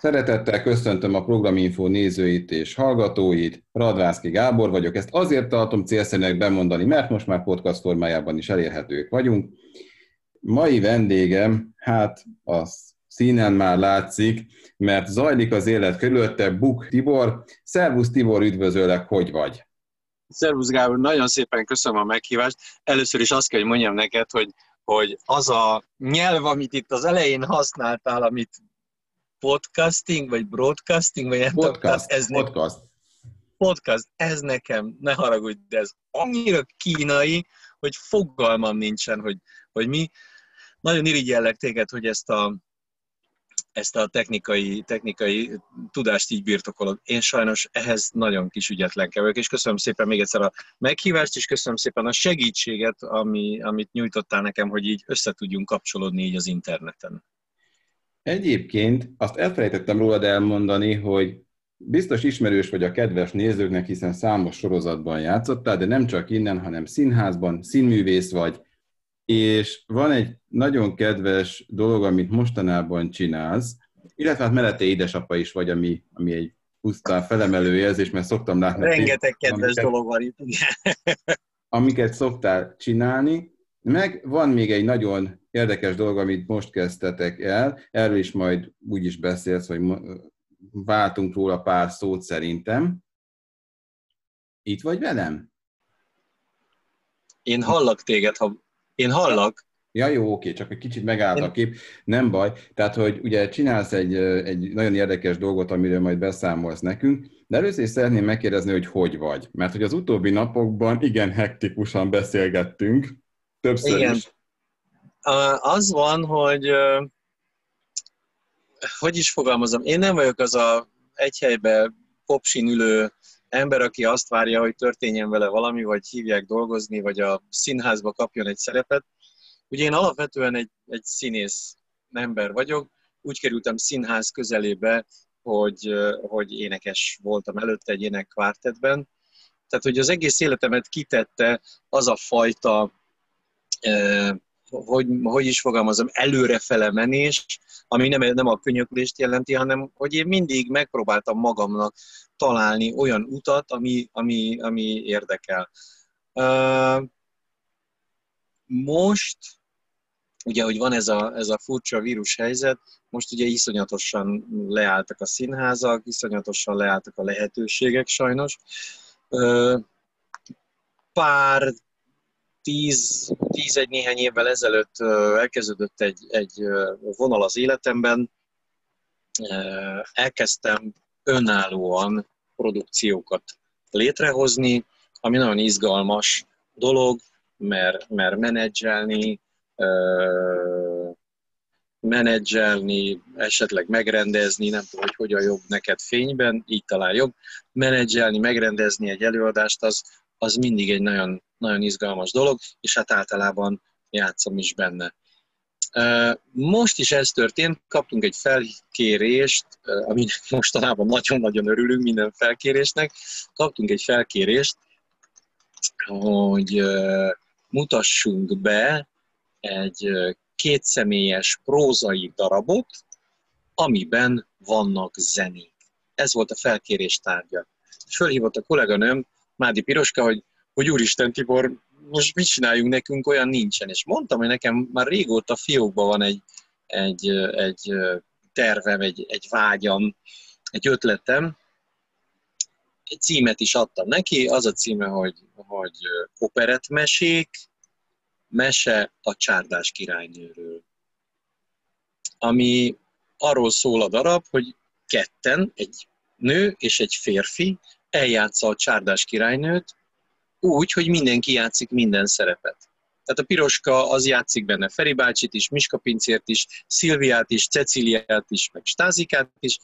Szeretettel köszöntöm a Programinfo nézőit és hallgatóit. Radvászki Gábor vagyok. Ezt azért tartom célszerűnek bemondani, mert most már podcast formájában is elérhetők vagyunk. Mai vendégem, hát a színen már látszik, mert zajlik az élet körülötte, Buk Tibor. Szervusz Tibor, üdvözöllek, hogy vagy? Szervusz Gábor, nagyon szépen köszönöm a meghívást. Először is azt kell, hogy mondjam neked, hogy, hogy az a nyelv, amit itt az elején használtál, amit podcasting, vagy broadcasting, vagy nem podcast, tudom, ez podcast. Nekem, podcast, ez nekem, ne haragudj, de ez annyira kínai, hogy fogalmam nincsen, hogy, hogy mi. Nagyon irigyellek téged, hogy ezt a, ezt a technikai, technikai tudást így birtokolod. Én sajnos ehhez nagyon kis ügyetlen vagyok, és köszönöm szépen még egyszer a meghívást, és köszönöm szépen a segítséget, ami, amit nyújtottál nekem, hogy így össze tudjunk kapcsolódni így az interneten. Egyébként azt elfelejtettem rólad elmondani, hogy biztos ismerős vagy a kedves nézőknek, hiszen számos sorozatban játszottál, de nem csak innen, hanem színházban, színművész vagy, és van egy nagyon kedves dolog, amit mostanában csinálsz, illetve hát mellette édesapa is vagy, ami, ami egy pusztán felemelő érzés, mert szoktam látni. Rengeteg kedves amiket, dolog van itt. amiket szoktál csinálni, meg van még egy nagyon érdekes dolog, amit most kezdtetek el, erről is majd úgy is beszélsz, hogy váltunk róla pár szót szerintem. Itt vagy velem? Én hallak téged, ha... Én hallak. Ja, jó, oké, csak egy kicsit megállt a kép, nem baj. Tehát, hogy ugye csinálsz egy, egy nagyon érdekes dolgot, amiről majd beszámolsz nekünk, de először is szeretném megkérdezni, hogy hogy vagy. Mert hogy az utóbbi napokban igen hektikusan beszélgettünk, többször igen. is. Az van, hogy hogy is fogalmazom, én nem vagyok az a egy helybe popsin ülő ember, aki azt várja, hogy történjen vele valami, vagy hívják dolgozni, vagy a színházba kapjon egy szerepet. Ugye én alapvetően egy, egy színész ember vagyok, úgy kerültem színház közelébe, hogy, hogy énekes voltam előtte egy énekkvártetben. Tehát, hogy az egész életemet kitette az a fajta hogy, hogy is fogalmazom, előrefele menés, ami nem, nem a könyöklést jelenti, hanem hogy én mindig megpróbáltam magamnak találni olyan utat, ami, ami, ami érdekel. Most, ugye, hogy van ez a, ez a furcsa vírus helyzet, most ugye iszonyatosan leálltak a színházak, iszonyatosan leálltak a lehetőségek sajnos. Pár tíz, tíz egy néhány évvel ezelőtt elkezdődött egy, egy vonal az életemben. Elkezdtem önállóan produkciókat létrehozni, ami nagyon izgalmas dolog, mert, mert menedzselni, menedzselni, esetleg megrendezni, nem tudom, hogy hogyan jobb neked fényben, így talán jobb, menedzselni, megrendezni egy előadást, az, az mindig egy nagyon, nagyon izgalmas dolog, és hát általában játszom is benne. Most is ez történt, kaptunk egy felkérést, aminek mostanában nagyon-nagyon örülünk minden felkérésnek, kaptunk egy felkérést, hogy mutassunk be egy kétszemélyes prózai darabot, amiben vannak zenék. Ez volt a felkérés tárgya. Fölhívott a kolléganőm, Mádi Piroska, hogy, hogy úristen Tibor, most mit csináljunk nekünk, olyan nincsen. És mondtam, hogy nekem már régóta fiókban van egy, egy, egy tervem, egy, egy vágyam, egy ötletem. Egy címet is adtam neki, az a címe, hogy, hogy operetmesék, mese a csárdás királynőről. Ami arról szól a darab, hogy ketten, egy nő és egy férfi eljátsza a csárdás királynőt, úgy, hogy mindenki játszik minden szerepet. Tehát a piroska az játszik benne Feri bácsit is, Miska Pincért is, Szilviát is, Ceciliát is, meg Stázikát is,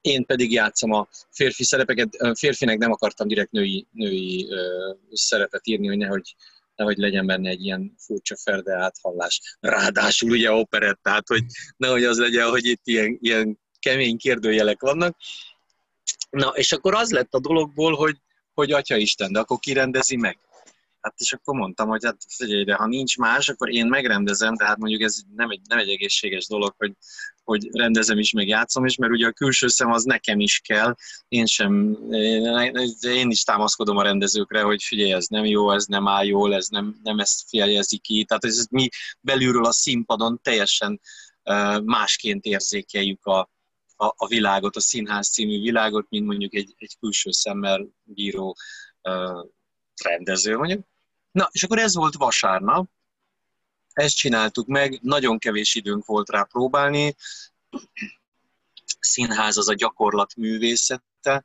én pedig játszom a férfi szerepeket, férfinek nem akartam direkt női, női ö, szerepet írni, hogy nehogy, nehogy legyen benne egy ilyen furcsa ferde áthallás. Ráadásul ugye operett, tehát hogy nehogy az legyen, hogy itt ilyen, ilyen kemény kérdőjelek vannak. Na, és akkor az lett a dologból, hogy, hogy Atya Isten, de akkor kirendezi meg. Hát és akkor mondtam, hogy hát figyelj, de ha nincs más, akkor én megrendezem, tehát mondjuk ez nem egy, nem egy egészséges dolog, hogy, hogy rendezem is, meg játszom is, mert ugye a külső szem az nekem is kell, én sem, én is támaszkodom a rendezőkre, hogy figyelj, ez nem jó, ez nem áll jól, ez nem, nem ezt feljezi ki, tehát ez mi belülről a színpadon teljesen másként érzékeljük a, a, a világot, a színház című világot, mint mondjuk egy, egy külső szemmel bíró uh, rendező mondjuk. Na, és akkor ez volt vasárnap, ezt csináltuk meg, nagyon kevés időnk volt rá próbálni. Színház az a gyakorlat művészete,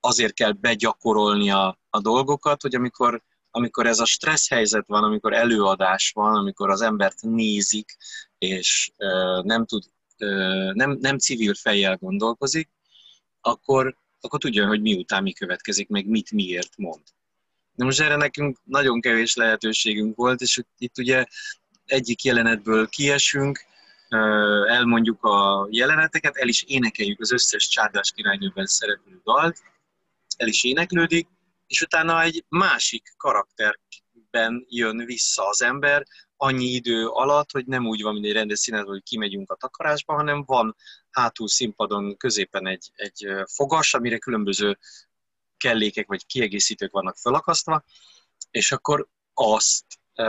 azért kell begyakorolni a, a dolgokat, hogy amikor, amikor ez a stressz helyzet van, amikor előadás van, amikor az embert nézik, és nem tud, nem, nem civil fejjel gondolkozik, akkor, akkor tudja, hogy miután mi következik, meg mit miért mond. De most erre nekünk nagyon kevés lehetőségünk volt, és itt ugye egyik jelenetből kiesünk, elmondjuk a jeleneteket, el is énekeljük az összes csárdás királynőben szereplő dalt, el is éneklődik, és utána egy másik karakterben jön vissza az ember, annyi idő alatt, hogy nem úgy van, mint egy rendes színházban, hogy kimegyünk a takarásba, hanem van hátul színpadon középen egy, egy fogas, amire különböző kellékek vagy kiegészítők vannak felakasztva, és akkor azt e,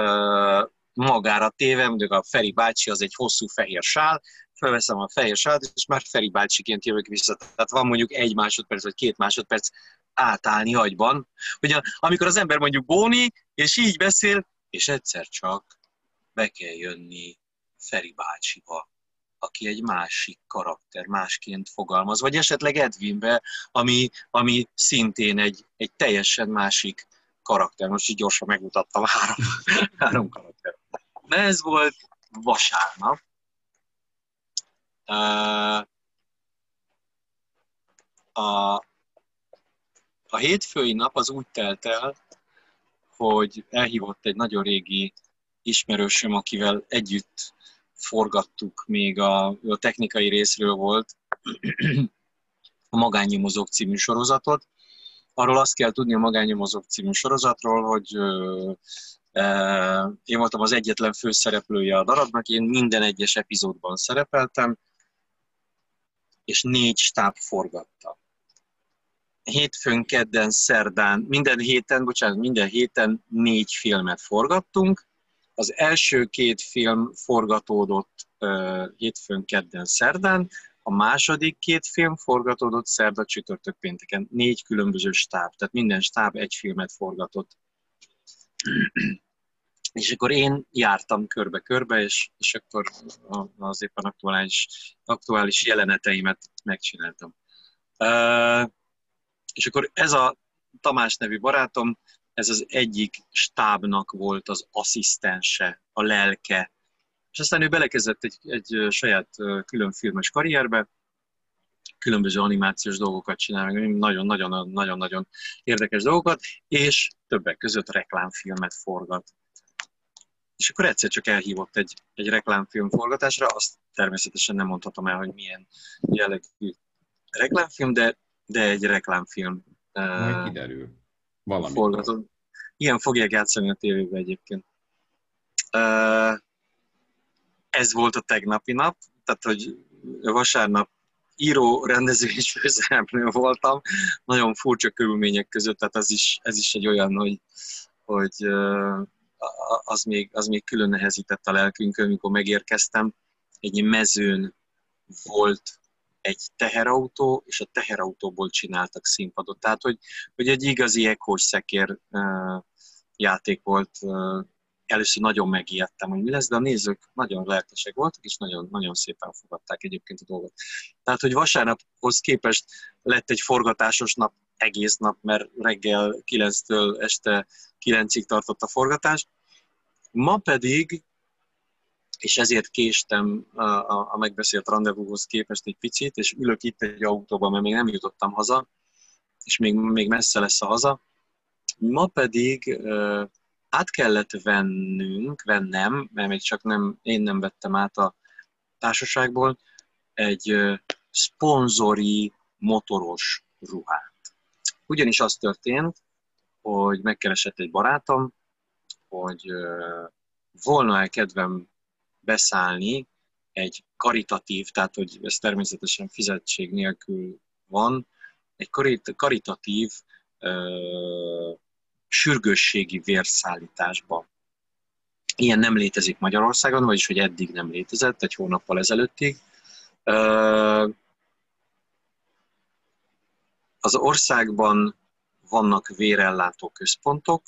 magára téve, mondjuk a Feri bácsi az egy hosszú fehér sál, felveszem a fehér sálat, és már Feri bácsiként jövök vissza. Tehát van mondjuk egy másodperc, vagy két másodperc átállni agyban, hogy amikor az ember mondjuk bóni, és így beszél, és egyszer csak be kell jönni Feri bácsiba aki egy másik karakter, másként fogalmaz, vagy esetleg Edwinbe, ami, ami szintén egy, egy teljesen másik karakter. Most így gyorsan megmutattam három, három karakter. De ez volt vasárnap. A, a hétfői nap az úgy telt el, hogy elhívott egy nagyon régi ismerősöm, akivel együtt forgattuk, még a, a technikai részről volt a Magánnyomozók című sorozatot. Arról azt kell tudni a Magánnyomozók című sorozatról, hogy én voltam az egyetlen főszereplője a darabnak, én minden egyes epizódban szerepeltem, és négy stáb forgatta. Hétfőn, kedden, szerdán, minden héten, bocsánat, minden héten négy filmet forgattunk, az első két film forgatódott hétfőn, kedden, szerdán, a második két film forgatódott szerda, csütörtök, pénteken. Négy különböző stáb, tehát minden stáb egy filmet forgatott. és akkor én jártam körbe-körbe, és, és akkor az éppen aktuális, aktuális jeleneteimet megcsináltam. Uh, és akkor ez a Tamás nevű barátom ez az egyik stábnak volt az asszisztense, a lelke. És aztán ő belekezdett egy, egy saját különfilmes karrierbe, különböző animációs dolgokat csinál, nagyon-nagyon-nagyon érdekes dolgokat, és többek között reklámfilmet forgat. És akkor egyszer csak elhívott egy, egy reklámfilm forgatásra, azt természetesen nem mondhatom el, hogy milyen jellegű reklámfilm, de, de egy reklámfilm. Majd kiderül. Valami. Forgatott. Ilyen fogják játszani a tévében egyébként. Ez volt a tegnapi nap, tehát hogy vasárnap író, rendező és főszereplő voltam, nagyon furcsa körülmények között, tehát ez is, ez is egy olyan, hogy, hogy az, még, az még külön nehezített a lelkünkön, amikor megérkeztem. Egy mezőn volt egy teherautó, és a teherautóból csináltak színpadot. Tehát, hogy, hogy egy igazi ekkós szekér játék volt. Először nagyon megijedtem, hogy mi lesz, de a nézők nagyon lelkesek voltak, és nagyon, nagyon szépen fogadták egyébként a dolgot. Tehát, hogy vasárnaphoz képest lett egy forgatásos nap egész nap, mert reggel 9-től este 9-ig tartott a forgatás. Ma pedig és ezért késtem a, a, megbeszélt rendezvúhoz képest egy picit, és ülök itt egy autóban, mert még nem jutottam haza, és még, még messze lesz a haza. Ma pedig át kellett vennünk, vennem, mert még csak nem, én nem vettem át a társaságból, egy szponzori motoros ruhát. Ugyanis az történt, hogy megkeresett egy barátom, hogy volna-e kedvem beszállni egy karitatív, tehát hogy ez természetesen fizetség nélkül van, egy karitatív uh, sürgősségi vérszállításba. Ilyen nem létezik Magyarországon, vagyis hogy eddig nem létezett, egy hónappal ezelőttig. Uh, az országban vannak vérellátó központok,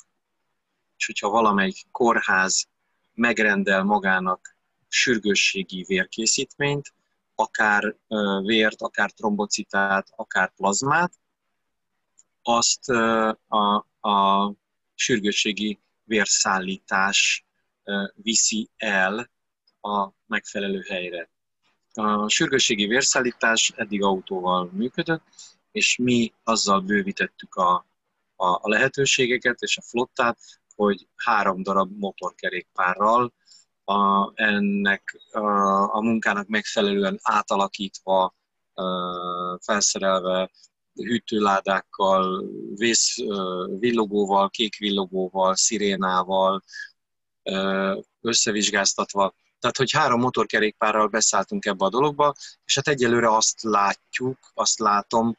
és hogyha valamelyik kórház megrendel magának sürgősségi vérkészítményt, akár vért, akár trombocitát, akár plazmát, azt a, a sürgősségi vérszállítás viszi el a megfelelő helyre. A sürgősségi vérszállítás eddig autóval működött, és mi azzal bővítettük a, a, a lehetőségeket és a flottát, hogy három darab motorkerékpárral a, ennek a, a munkának megfelelően átalakítva, a, felszerelve hűtőládákkal, vész villogóval, kék villogóval, szirénával, összevizsgáztatva. Tehát, hogy három motorkerékpárral beszálltunk ebbe a dologba, és hát egyelőre azt látjuk, azt látom,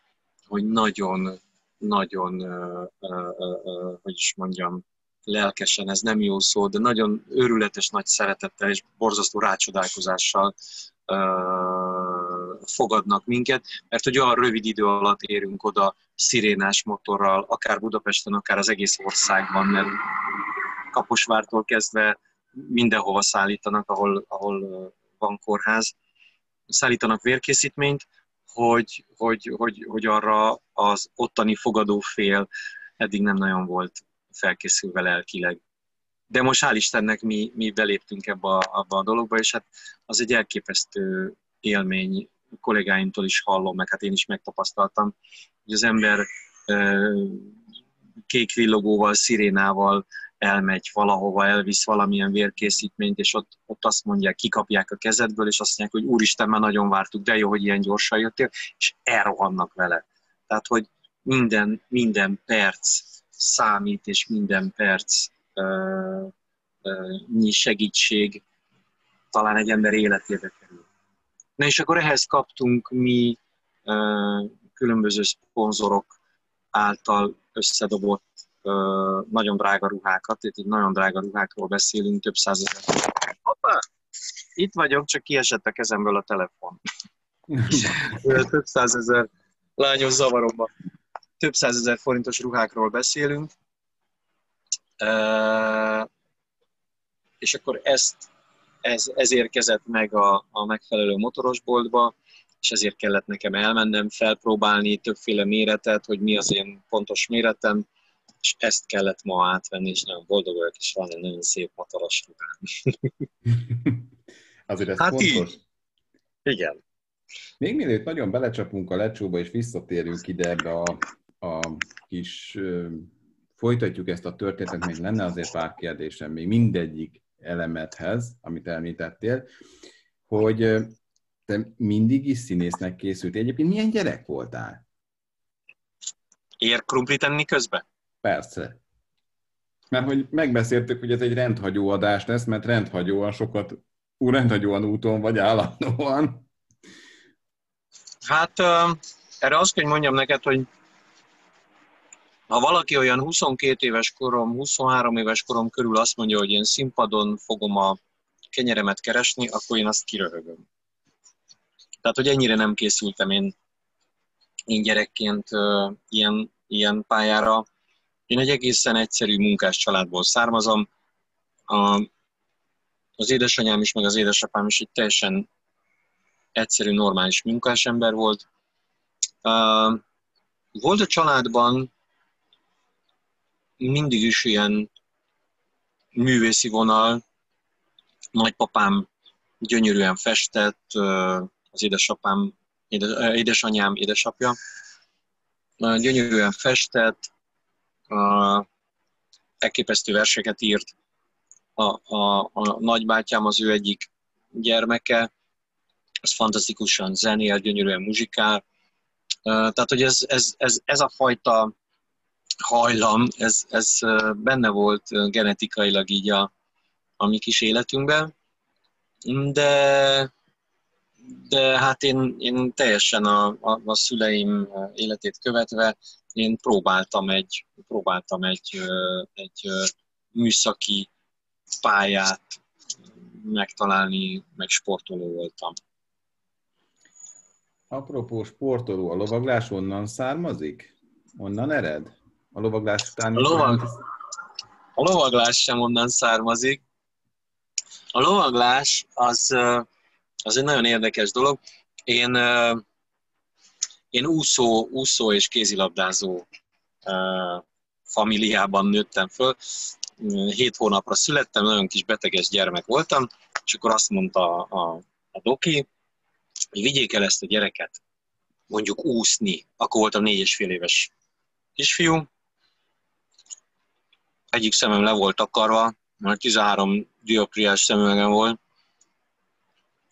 hogy nagyon, nagyon, hogy is mondjam, lelkesen, ez nem jó szó, de nagyon őrületes nagy szeretettel és borzasztó rácsodálkozással fogadnak minket, mert hogy olyan rövid idő alatt érünk oda szirénás motorral, akár Budapesten, akár az egész országban, mert Kaposvártól kezdve mindenhova szállítanak, ahol, ahol van kórház, szállítanak vérkészítményt, hogy, hogy, hogy, hogy arra az ottani fogadófél eddig nem nagyon volt felkészülve lelkileg. De most hál' Istennek mi, mi beléptünk ebbe a, abba a dologba, és hát az egy elképesztő élmény, kollégáimtól is hallom, meg hát én is megtapasztaltam, hogy az ember kék villogóval, szirénával elmegy valahova, elvisz valamilyen vérkészítményt, és ott, ott azt mondják, kikapják a kezedből, és azt mondják, hogy úristen, már nagyon vártuk, de jó, hogy ilyen gyorsan jöttél, és elrohannak vele. Tehát, hogy minden, minden perc számít, és minden perc uh, segítség talán egy ember életébe kerül. Na és akkor ehhez kaptunk mi különböző szponzorok által összedobott nagyon drága ruhákat, itt nagyon drága ruhákról beszélünk, több százezer. Hoppá! Itt vagyok, csak kiesett a kezemből a telefon. több százezer lányos zavaromba több százezer forintos ruhákról beszélünk, és akkor ezt, ez, ez érkezett meg a, a megfelelő motorosboltba, és ezért kellett nekem elmennem, felpróbálni többféle méretet, hogy mi az én pontos méretem, és ezt kellett ma átvenni, és nagyon boldog vagyok, és van egy nagyon szép motoros ruhám. Azért ez hát fontos. Így. Igen. Még mielőtt nagyon belecsapunk a lecsóba, és visszatérünk ide ebbe a a kis, folytatjuk ezt a történetet, még lenne azért pár kérdésem még mindegyik elemethez, amit említettél, hogy te mindig is színésznek készült. Egyébként milyen gyerek voltál? Ér krumplit enni közben? Persze. Mert hogy megbeszéltük, hogy ez egy rendhagyó adás lesz, mert rendhagyóan sokat, ú, rendhagyóan úton vagy állandóan. Hát erre azt kell, hogy mondjam neked, hogy ha valaki olyan 22 éves korom, 23 éves korom körül azt mondja, hogy én színpadon fogom a kenyeremet keresni, akkor én azt kiröhögöm. Tehát, hogy ennyire nem készültem én, én gyerekként uh, ilyen, ilyen pályára. Én egy egészen egyszerű munkás családból származom. A, az édesanyám is, meg az édesapám is egy teljesen egyszerű, normális munkás ember volt. Uh, volt a családban mindig is ilyen művészi vonal. Nagypapám gyönyörűen festett, az édesapám, édes, édesanyám édesapja. Gyönyörűen festett, elképesztő verseket írt. A, a, a nagybátyám az ő egyik gyermeke, az fantasztikusan zenél, gyönyörűen muzsikál. Tehát, hogy ez, ez, ez, ez a fajta hajlam, ez, ez benne volt genetikailag így a, a mi kis életünkben, de, de hát én, én teljesen a, a, a szüleim életét követve én próbáltam egy, próbáltam egy, egy műszaki pályát megtalálni, meg sportoló voltam. Apropó sportoló, a lovaglás onnan származik? Onnan ered? A lovaglás után... A, lovag... a lovaglás sem onnan származik. A lovaglás az, az egy nagyon érdekes dolog. Én, én úszó, úszó és kézilabdázó familiában nőttem föl. Hét hónapra születtem, nagyon kis beteges gyermek voltam, és akkor azt mondta a, a, a doki, hogy vigyék el ezt a gyereket, mondjuk úszni. Akkor voltam négy és fél éves kisfiú. Egyik szemem le volt takarva, mert 13 dioptriás szemüvegem volt.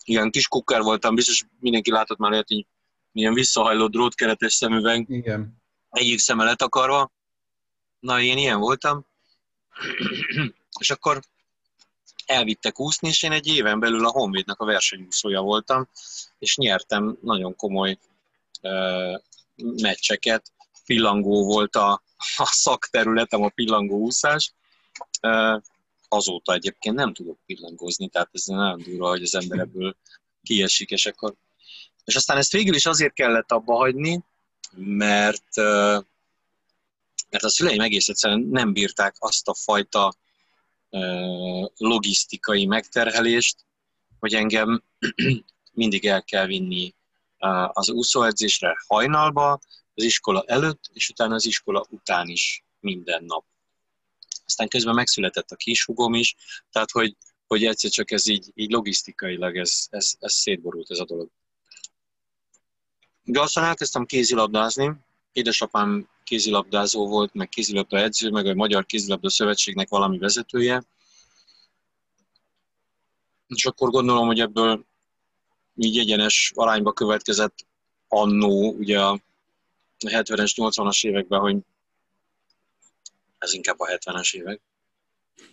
Ilyen kis kukker voltam, biztos mindenki látott már ilyet, hogy milyen visszahajló drótkeretes szemüveg. Igen. Egyik szeme letakarva. Na, én ilyen voltam. és akkor elvittek úszni, és én egy éven belül a Honvédnak a versenyúszója voltam, és nyertem nagyon komoly uh, meccseket. Pillangó volt a, a szakterületem, a pillangó úszás. Uh, azóta egyébként nem tudok pillangózni, tehát ez nagyon durva, hogy az ember ebből kiesik, és akkor... És aztán ezt végül is azért kellett abba hagyni, mert, mert a szüleim egész egyszerűen nem bírták azt a fajta logisztikai megterhelést, hogy engem mindig el kell vinni az úszóedzésre hajnalba, az iskola előtt, és utána az iskola után is minden nap. Aztán közben megszületett a kishugom is, tehát hogy, hogy egyszer csak ez így, így logisztikailag ez, ez, ez szétborult ez a dolog. De aztán elkezdtem kézilabdázni, édesapám kézilabdázó volt, meg kézilabda edző, meg a Magyar Kézilabda Szövetségnek valami vezetője. És akkor gondolom, hogy ebből így egyenes arányba következett annó, ugye 70-es, 80-as években, hogy ez inkább a 70-es évek,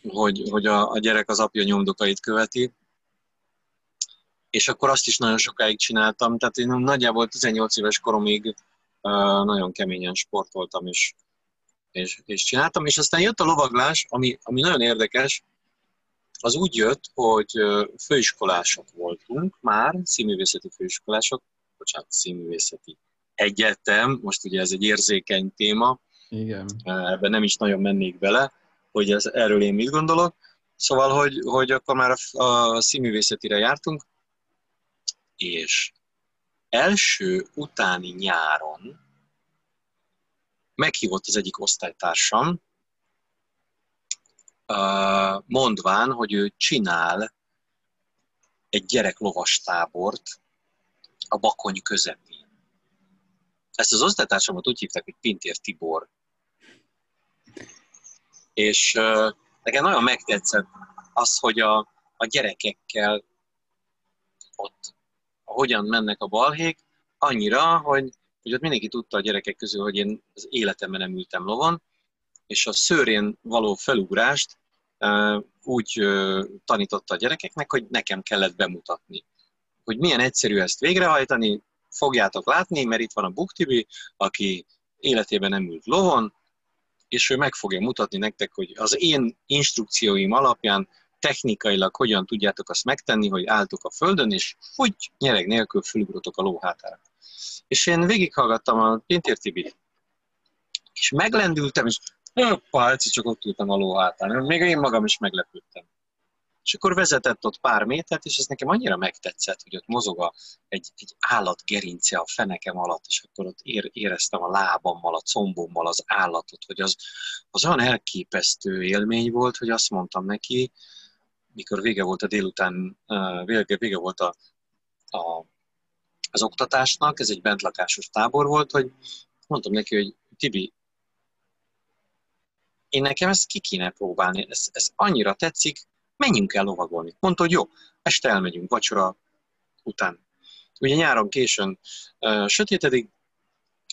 hogy, hogy a, a gyerek az apja nyomdokait követi, és akkor azt is nagyon sokáig csináltam, tehát én nagyjából 18 éves koromig uh, nagyon keményen sportoltam, és, és, és csináltam, és aztán jött a lovaglás, ami, ami nagyon érdekes, az úgy jött, hogy főiskolások voltunk már, színművészeti főiskolások, bocsánat, színművészeti egyetem, most ugye ez egy érzékeny téma, igen. Ebben nem is nagyon mennék bele, hogy ez, erről én mit gondolok. Szóval, hogy, hogy akkor már a, a színművészetire jártunk, és első utáni nyáron meghívott az egyik osztálytársam, mondván, hogy ő csinál egy gyerek lovastábort a Bakony közepén. Ezt az osztálytársamat úgy hívták, hogy Pintér Tibor és uh, nekem nagyon megtetszett az, hogy a, a gyerekekkel ott hogyan mennek a balhék, annyira, hogy, hogy ott mindenki tudta a gyerekek közül, hogy én az életemben nem ültem lovon, és a szőrén való felugrást uh, úgy uh, tanította a gyerekeknek, hogy nekem kellett bemutatni. Hogy milyen egyszerű ezt végrehajtani, fogjátok látni, mert itt van a Buktibi, aki életében nem ült lovon, és ő meg fogja mutatni nektek, hogy az én instrukcióim alapján technikailag hogyan tudjátok azt megtenni, hogy álltok a földön, és hogy nyereg nélkül fölugrotok a ló hátára. És én végighallgattam a Pintér Tibit, és meglendültem, és hoppá, egyszer csak ott ültem a ló hátán. Még én magam is meglepődtem. És akkor vezetett ott pár métert, és ez nekem annyira megtetszett, hogy ott mozog a, egy, egy állat gerince a fenekem alatt, és akkor ott ér, éreztem a lábammal, a combommal az állatot, hogy az, az olyan elképesztő élmény volt, hogy azt mondtam neki, mikor vége volt a délután, vége, vége volt a, a, az oktatásnak, ez egy bentlakásos tábor volt, hogy mondtam neki, hogy Tibi, én nekem ezt ki kéne próbálni, ez, ez annyira tetszik, menjünk el lovagolni. Mondta, hogy jó, este elmegyünk vacsora után. Ugye nyáron későn uh, sötétedik,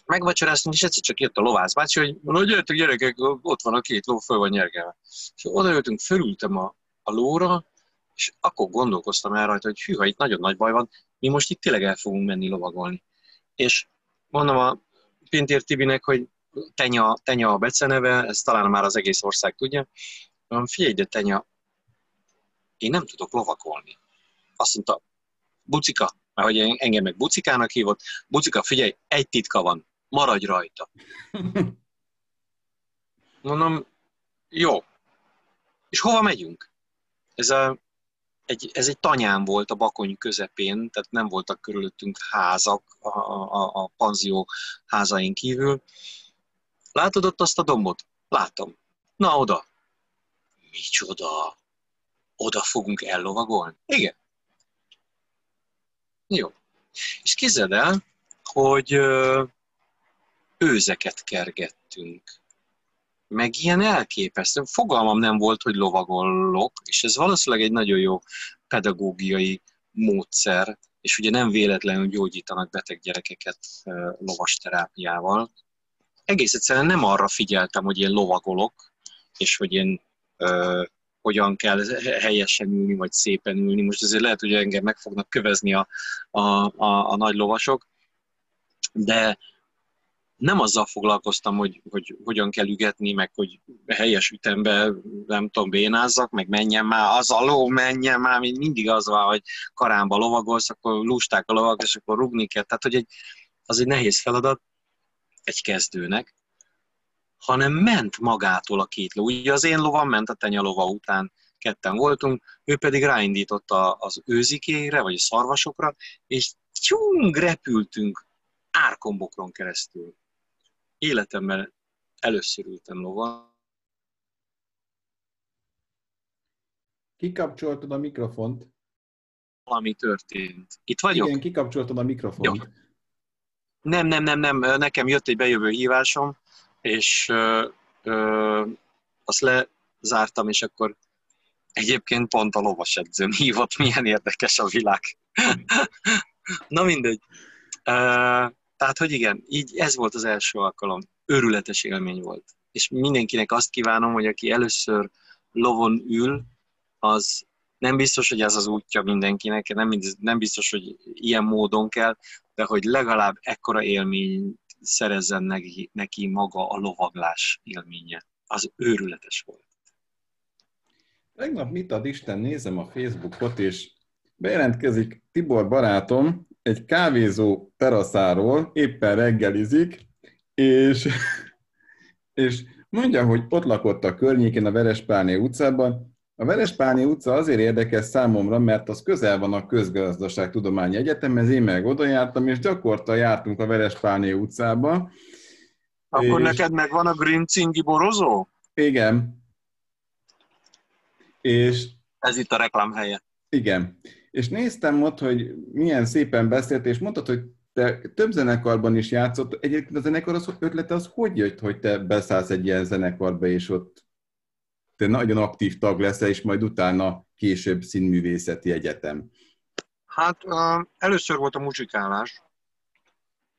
megvacsoráztunk, és egyszer csak jött a lovász bácsi, hogy mondja, jöttök gyerekek, ott van a két ló, föl van nyergelve. És odajöttünk, fölültem a, a lóra, és akkor gondolkoztam el rajta, hogy hűha, itt nagyon nagy baj van, mi most itt tényleg el fogunk menni lovagolni. És mondom a Pintér Tibinek, hogy Tenya, Tenya a beceneve, ezt talán már az egész ország tudja. Mondom, figyelj, de Tenya, én nem tudok lovagolni. Azt mondta, bucika, mert hogy engem meg bucikának hívott, bucika, figyelj, egy titka van, maradj rajta. Mondom, jó. És hova megyünk? Ez, a, egy, ez egy tanyán volt a bakony közepén, tehát nem voltak körülöttünk házak a, a, a panzió házain kívül. Látod ott azt a dombot? Látom. Na, oda. Micsoda? Oda fogunk ellovagolni? Igen. Jó. És képzeld el, hogy őzeket kergettünk. Meg ilyen elképesztő. Fogalmam nem volt, hogy lovagollok, és ez valószínűleg egy nagyon jó pedagógiai módszer, és ugye nem véletlenül gyógyítanak beteg gyerekeket lovas terápiával. Egész egyszerűen nem arra figyeltem, hogy én lovagolok, és hogy én hogyan kell helyesen ülni, vagy szépen ülni. Most azért lehet, hogy engem meg fognak kövezni a, a, a, a nagy lovasok, de nem azzal foglalkoztam, hogy, hogy hogyan kell ügetni, meg hogy helyes ütembe, nem tudom, bénázzak, meg menjen már, az a ló, menjen már, mindig az van, hogy karámba lovagolsz, akkor lusták a lovak, és akkor rugni kell. Tehát, hogy egy, az egy nehéz feladat egy kezdőnek, hanem ment magától a két ló. Ugye az én lovam ment a tenyalova után, ketten voltunk, ő pedig ráindította az őzikére, vagy a szarvasokra, és tyung, repültünk árkombokron keresztül életemben először ültem lova. Kikapcsoltad a mikrofont. Valami történt. Itt vagyok? Igen, kikapcsoltad a mikrofont. Jó. Nem, nem, nem, nem. Nekem jött egy bejövő hívásom, és ö, ö, azt lezártam, és akkor egyébként pont a lovas edzőm hívott, milyen érdekes a világ. Na mindegy. Tehát, hogy igen, így ez volt az első alkalom. Örületes élmény volt. És mindenkinek azt kívánom, hogy aki először lovon ül, az nem biztos, hogy ez az útja mindenkinek, nem, nem biztos, hogy ilyen módon kell, de hogy legalább ekkora élmény szerezzen neki, neki maga a lovaglás élménye. Az őrületes volt. Tegnap mit ad Isten, nézem a Facebookot, és bejelentkezik Tibor barátom, egy kávézó teraszáról éppen reggelizik, és, és mondja, hogy ott lakott a környékén a Verespálné utcában. A Verespálné utca azért érdekes számomra, mert az közel van a Közgazdaságtudományi Egyetemhez, én meg oda jártam, és gyakorta jártunk a Verespálné utcába. Akkor és... neked megvan a Green Cingi borozó? Igen. És... Ez itt a reklám helye. Igen. És néztem ott, hogy milyen szépen beszélt, és mondtad, hogy te több zenekarban is játszott. Egyébként a zenekar az ötlete az hogy jött, hogy te beszállsz egy ilyen zenekarba, és ott te nagyon aktív tag leszel, és majd utána később színművészeti egyetem? Hát először volt a muzsikálás,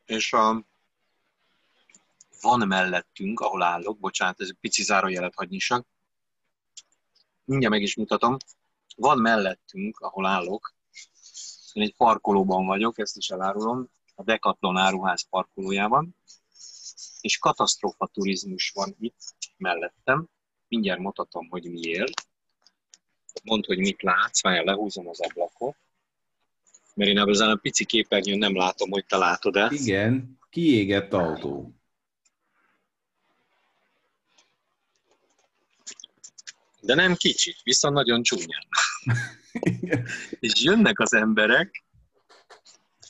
és uh, van mellettünk, ahol állok, bocsánat, ez pici zárójelet hagynisak. Mindjárt meg is mutatom van mellettünk, ahol állok, én egy parkolóban vagyok, ezt is elárulom, a Decathlon áruház parkolójában, és katasztrófa turizmus van itt mellettem. Mindjárt mutatom, hogy miért. Mondd, hogy mit látsz, várjál, lehúzom az ablakot. Mert én ebből a pici képernyőn nem látom, hogy te látod-e. Igen, kiégett autó. de nem kicsit, viszont nagyon csúnyán. és jönnek az emberek,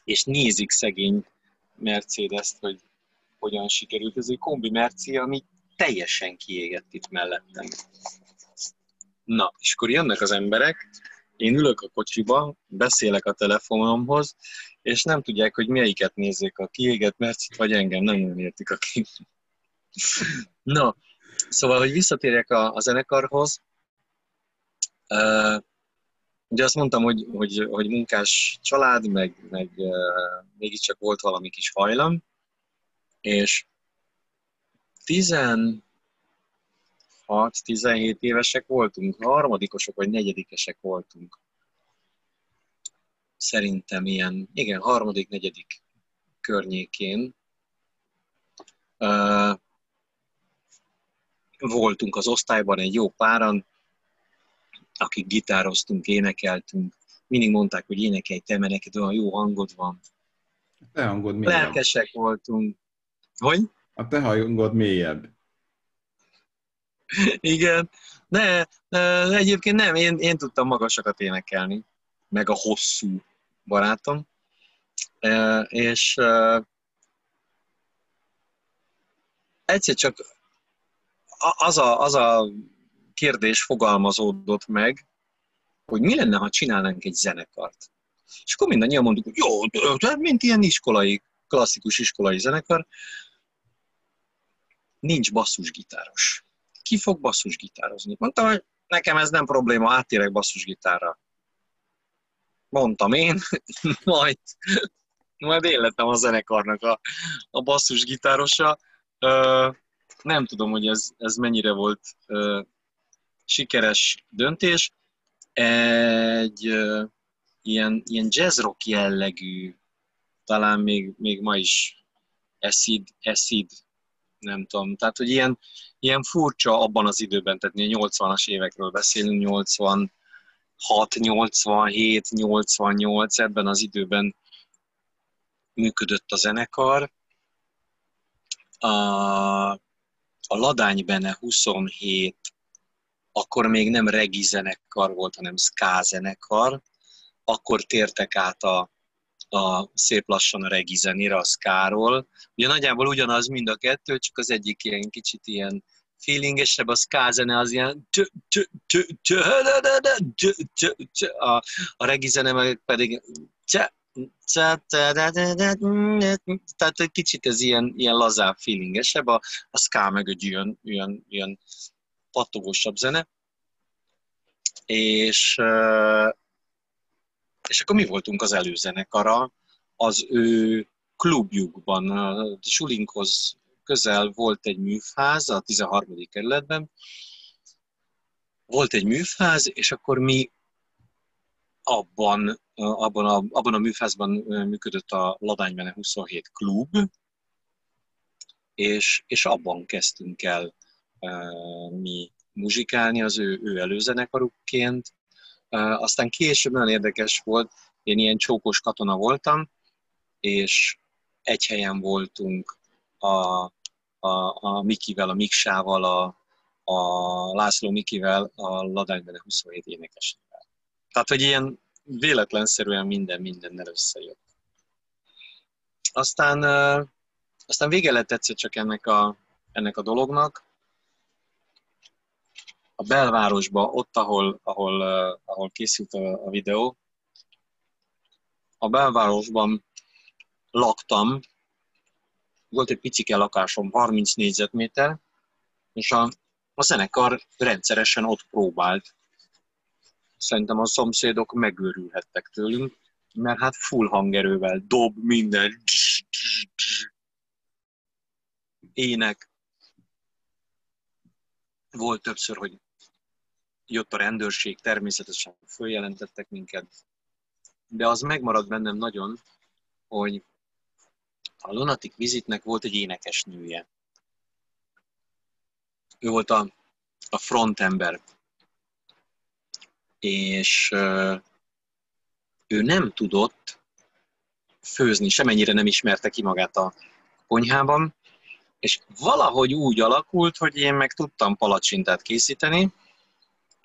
és nézik szegény Mercedes-t, hogy hogyan sikerült. Ez egy kombi Merci, ami teljesen kiégett itt mellettem. Na, és akkor jönnek az emberek, én ülök a kocsiba, beszélek a telefonomhoz, és nem tudják, hogy melyiket nézzék, a kiégett Mercit, vagy engem, nem nagyon értik a kép. Na, Szóval, hogy visszatérjek a, a zenekarhoz, uh, ugye azt mondtam, hogy, hogy, hogy munkás család, meg, meg uh, mégiscsak volt valami kis hajlam, És 16-17 évesek voltunk, harmadikosok vagy negyedikesek voltunk. Szerintem ilyen, igen, harmadik, negyedik környékén. Uh, voltunk az osztályban egy jó páran, akik gitároztunk, énekeltünk. Mindig mondták, hogy énekelj te, mert neked olyan jó hangod van. Te hangod mélyebb. Lelkesek voltunk. Hogy? A te hangod mélyebb. Igen. Ne, ne, egyébként nem, én, én tudtam magasakat énekelni, meg a hosszú barátom. E, és e, egyszer csak az a, az a kérdés fogalmazódott meg, hogy mi lenne, ha csinálnánk egy zenekart. És akkor mindannyian mondjuk, hogy jó, mint ilyen iskolai, klasszikus iskolai zenekar, nincs basszusgitáros. Ki fog basszusgitározni? Mondtam, hogy nekem ez nem probléma, átérek basszusgitárra. Mondtam én, majd, majd én lettem a zenekarnak a, a basszusgitárosa. nem tudom, hogy ez, ez mennyire volt sikeres döntés. Egy uh, ilyen, ilyen jazz rock jellegű, talán még, még ma is acid, acid, nem tudom, tehát hogy ilyen, ilyen furcsa abban az időben, tehát 80-as évekről beszélünk, 86, 87, 88, ebben az időben működött a zenekar. A, a Ladány Bene 27 akkor még nem regi zenekar volt, hanem ska zenekar, akkor tértek át a, a szép lassan a regi zenére, a skáról. Ugye nagyjából ugyanaz mind a kettő, csak az egyik ilyen kicsit ilyen feelingesebb, a ska zene az ilyen a, a regi zene pedig tehát egy kicsit ez ilyen, ilyen lazább, feelingesebb, a, a ska meg egy ilyen, ilyen, ilyen pattogósabb zene. És, és akkor mi voltunk az előzenekara, az ő klubjukban, a Sulinkhoz közel volt egy műfáz a 13. kerületben, volt egy műfáz, és akkor mi abban, abban, a, abban a műfázban működött a Ladánybene 27 klub, és, és abban kezdtünk el mi muzsikálni az ő, ő előzenekarukként. Aztán később nagyon érdekes volt, én ilyen csókos katona voltam, és egy helyen voltunk a, a, a Mikivel, a Miksával, a, a László Mikivel, a Ladánybene 27 énekesével. Tehát, hogy ilyen véletlenszerűen minden mindennel összejött. Aztán, aztán vége lett egyszer csak ennek a, ennek a dolognak, a belvárosba, ott, ahol, ahol, uh, ahol készült a, a videó, a belvárosban laktam, volt egy picike lakásom, 30 négyzetméter, és a, a zenekar rendszeresen ott próbált. Szerintem a szomszédok megőrülhettek tőlünk, mert hát full hangerővel dob minden, ének. Volt többször, hogy jött a rendőrség, természetesen följelentettek minket, de az megmaradt bennem nagyon, hogy a Lunatic Visitnek volt egy énekesnője. Ő volt a, a frontember. És ő nem tudott főzni, semennyire nem ismerte ki magát a konyhában, és valahogy úgy alakult, hogy én meg tudtam palacsintát készíteni,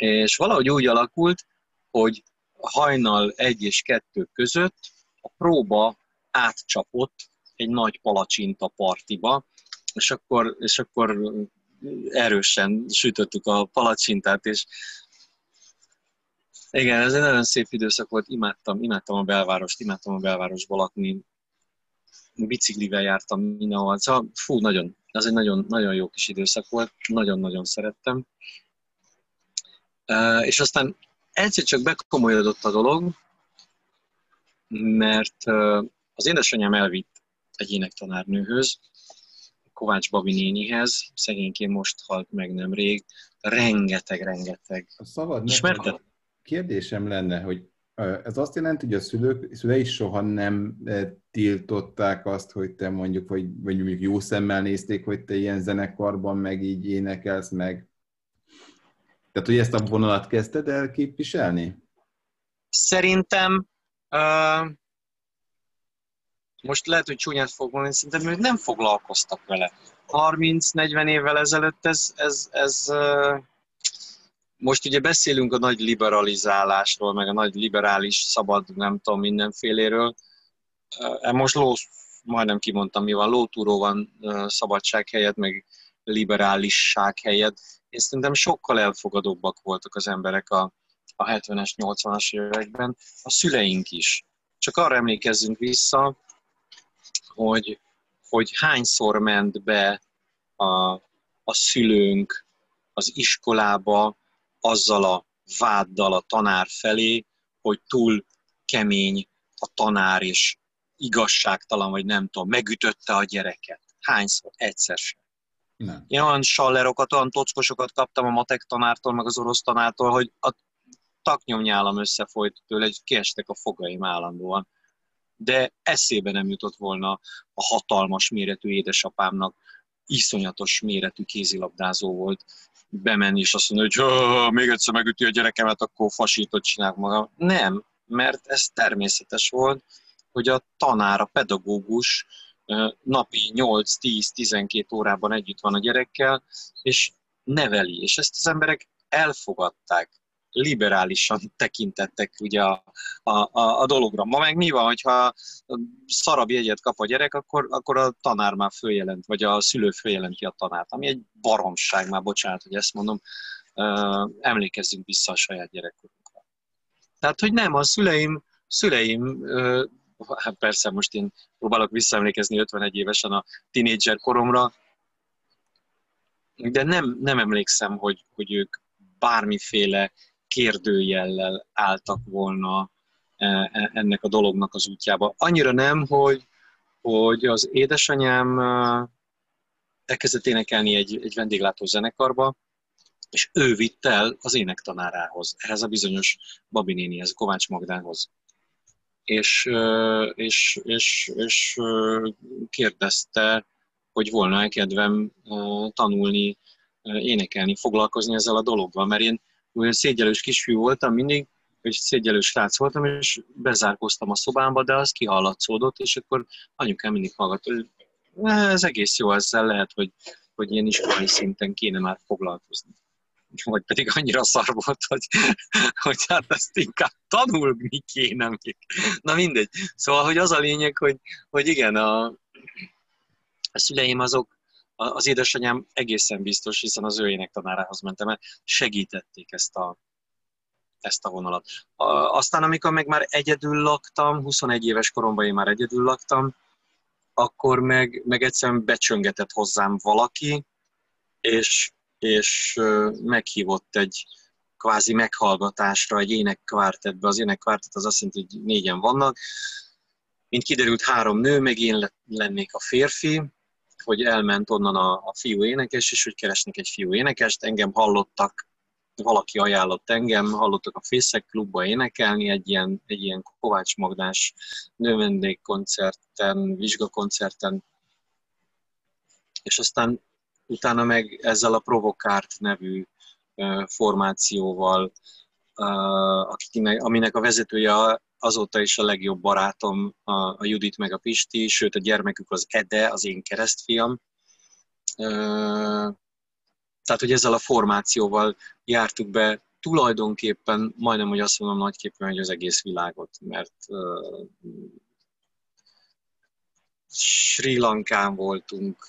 és valahogy úgy alakult, hogy hajnal egy és kettő között a próba átcsapott egy nagy palacsinta partiba, és akkor, és akkor erősen sütöttük a palacsintát, és igen, ez egy nagyon szép időszak volt, imádtam, imádtam a belvárost, imádtam a belvárosba lakni, biciklivel jártam mindenhol, szóval fú, nagyon, ez egy nagyon, nagyon jó kis időszak volt, nagyon-nagyon szerettem. És aztán egyszer csak bekomolyodott a dolog, mert az édesanyám elvitt egy énektanárnőhöz, Kovács Babi nénihez, szegényként most halt meg nemrég, rengeteg, rengeteg. Szabad Ismerted? Kérdésem lenne, hogy ez azt jelenti, hogy a szülők, szülei soha nem tiltották azt, hogy te mondjuk, vagy, vagy mondjuk jó szemmel nézték, hogy te ilyen zenekarban meg így énekelsz, meg tehát, hogy ezt a vonalat kezdted el képviselni? Szerintem uh, most lehet, hogy csúnyát fog mondani, szerintem ők nem foglalkoztak vele. 30-40 évvel ezelőtt ez, ez, ez uh, most ugye beszélünk a nagy liberalizálásról, meg a nagy liberális szabad, nem tudom, mindenféléről. Uh, most ló, majdnem kimondtam, mi van, lótúró van uh, szabadság helyett, meg liberálisság helyett. Én szerintem sokkal elfogadóbbak voltak az emberek a, a 70-es, 80-as években, a szüleink is. Csak arra emlékezzünk vissza, hogy, hogy hányszor ment be a, a szülőnk az iskolába azzal a váddal a tanár felé, hogy túl kemény a tanár, és igazságtalan, vagy nem tudom, megütötte a gyereket. Hányszor? Egyszer sem. Nem. Én olyan sallerokat, olyan tockosokat kaptam a matek tanártól, meg az orosz tanártól, hogy a taknyomnyálam összefolyt tőle, hogy kiestek a fogaim állandóan. De eszébe nem jutott volna a hatalmas méretű édesapámnak, iszonyatos méretű kézilabdázó volt, bemenni és azt mondani, hogy még egyszer megüti a gyerekemet, akkor fasítot csinálok magam. Nem, mert ez természetes volt, hogy a tanár, a pedagógus napi 8-10-12 órában együtt van a gyerekkel, és neveli, és ezt az emberek elfogadták, liberálisan tekintettek ugye a, a, a, a dologra. Ma meg mi van, hogyha szarabb jegyet kap a gyerek, akkor, akkor a tanár már följelent, vagy a szülő följelenti a tanárt, ami egy baromság, már bocsánat, hogy ezt mondom, emlékezzünk vissza a saját gyerekkorunkra. Tehát, hogy nem, a szüleim, szüleim hát persze most én próbálok visszaemlékezni 51 évesen a tinédzser koromra, de nem, nem emlékszem, hogy, hogy ők bármiféle kérdőjellel álltak volna e, e, ennek a dolognak az útjába. Annyira nem, hogy, hogy az édesanyám e, elkezdett énekelni egy, egy vendéglátó zenekarba, és ő vitt el az énektanárához, ehhez a bizonyos Babi nénihez, Kovács Magdához és, és, és, és kérdezte, hogy volna-e kedvem tanulni, énekelni, foglalkozni ezzel a dologgal, mert én olyan szégyelős kisfiú voltam mindig, hogy szégyelős srác voltam, és bezárkoztam a szobámba, de az kihallatszódott, és akkor anyukám mindig hallgat, hogy ez egész jó, ezzel lehet, hogy, hogy ilyen iskolai szinten kéne már foglalkozni vagy pedig annyira szar volt, hogy, hogy hát ezt inkább tanulni kéne még. Na mindegy. Szóval, hogy az a lényeg, hogy, hogy igen, a, a szüleim azok, az édesanyám egészen biztos, hiszen az ő énektanárához mentem el, segítették ezt a, ezt a vonalat. Aztán, amikor meg már egyedül laktam, 21 éves koromban én már egyedül laktam, akkor meg, meg egyszerűen becsöngetett hozzám valaki, és és meghívott egy kvázi meghallgatásra egy énekkvártetbe. Az énekkvártet az azt jelenti, hogy négyen vannak. Mint kiderült, három nő, meg én lennék a férfi, hogy elment onnan a, a fiú énekes, és hogy keresnek egy fiú énekest. Engem hallottak, valaki ajánlott engem, hallottak a Fészek klubba énekelni, egy ilyen, egy ilyen Kovács Magdás növendékkoncerten, vizsgakoncerten, és aztán utána meg ezzel a Provokárt nevű formációval, akinek, aminek a vezetője azóta is a legjobb barátom, a Judit meg a Pisti, sőt a gyermekük az Ede, az én keresztfiam. Tehát, hogy ezzel a formációval jártuk be tulajdonképpen, majdnem, hogy azt mondom nagyképpen, hogy az egész világot, mert Sri Lankán voltunk,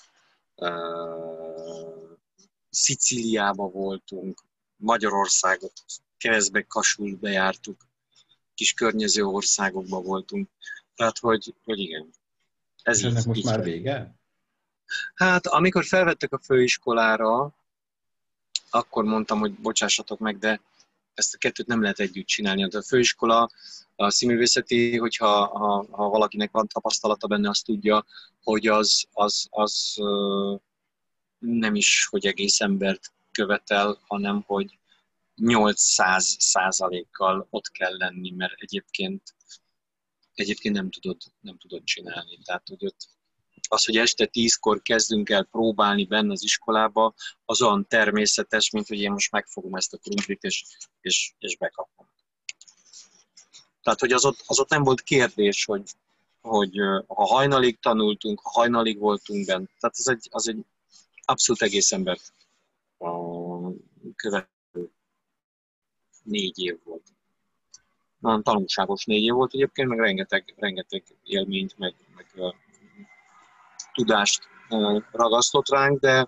Szicíliába voltunk, Magyarországot, keresztbe Kasul bejártuk, kis környező országokba voltunk. Tehát, hogy, hogy igen. Ez És ennek most már vége? Hát, amikor felvettek a főiskolára, akkor mondtam, hogy bocsássatok meg, de ezt a kettőt nem lehet együtt csinálni. A főiskola a színművészeti, hogyha ha, ha valakinek van tapasztalata benne, azt tudja, hogy az, az, az nem is, hogy egész embert követel, hanem hogy 800 százalékkal ott kell lenni, mert egyébként, egyébként nem, tudod, nem tudod csinálni. Tehát, hogy ott az, hogy este tízkor kezdünk el próbálni benne az iskolába, az olyan természetes, mint hogy én most megfogom ezt a krumplit, és, és, és bekapom. Tehát, hogy az ott, az ott nem volt kérdés, hogy, hogy ha hajnalig tanultunk, ha hajnalig voltunk benne. Tehát az egy, az egy abszolút egész ember követő négy év volt. Nagyon tanulságos négy év volt egyébként, meg rengeteg, rengeteg élményt, meg, meg tudást ragasztott ránk, de,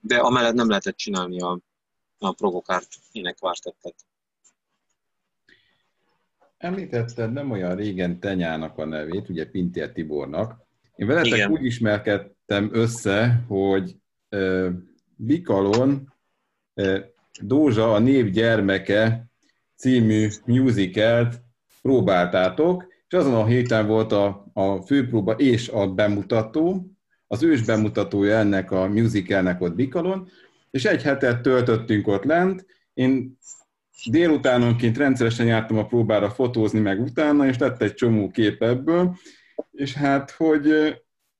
de amellett nem lehetett csinálni a, a provokárt énekvártettet. Említetted nem olyan régen Tenyának a nevét, ugye Pintér Tibornak. Én veletek Igen. úgy ismerkedtem össze, hogy uh, Bikalon uh, Dózsa a Név gyermeke című musicalt próbáltátok, és azon a héten volt a, a főpróba és a bemutató, az ős bemutatója ennek a musicalnek ott Bikalon, és egy hetet töltöttünk ott lent, én délutánonként rendszeresen jártam a próbára fotózni meg utána, és lett egy csomó kép ebből, és hát, hogy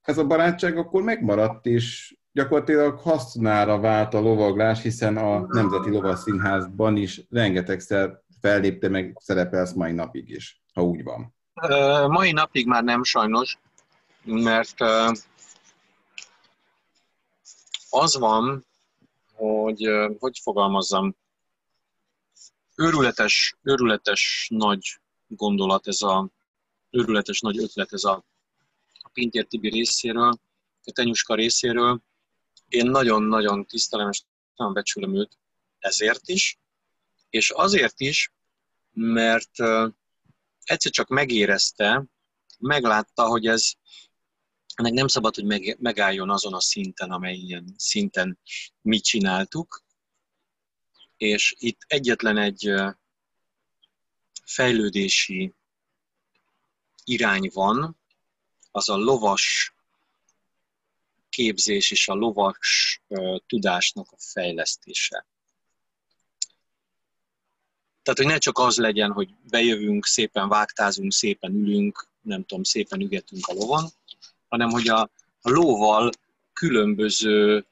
ez a barátság akkor megmaradt, és gyakorlatilag hasznára vált a lovaglás, hiszen a Nemzeti Lovasszínházban is rengetegszer fellépte meg, szerepelsz mai napig is, ha úgy van. Mai napig már nem sajnos, mert az van, hogy hogy fogalmazzam, őrületes, őrületes nagy gondolat ez a, őrületes nagy ötlet ez a, a Pintér Tibi részéről, a Tenyuska részéről. Én nagyon-nagyon tisztelem és nagyon becsülöm őt ezért is, és azért is, mert egyszer csak megérezte, meglátta, hogy ez ennek nem szabad, hogy meg, megálljon azon a szinten, amely ilyen szinten mi csináltuk, és itt egyetlen egy fejlődési irány van, az a lovas képzés és a lovas tudásnak a fejlesztése. Tehát, hogy ne csak az legyen, hogy bejövünk, szépen vágtázunk, szépen ülünk, nem tudom, szépen ügetünk a lovon, hanem hogy a, a lóval különböző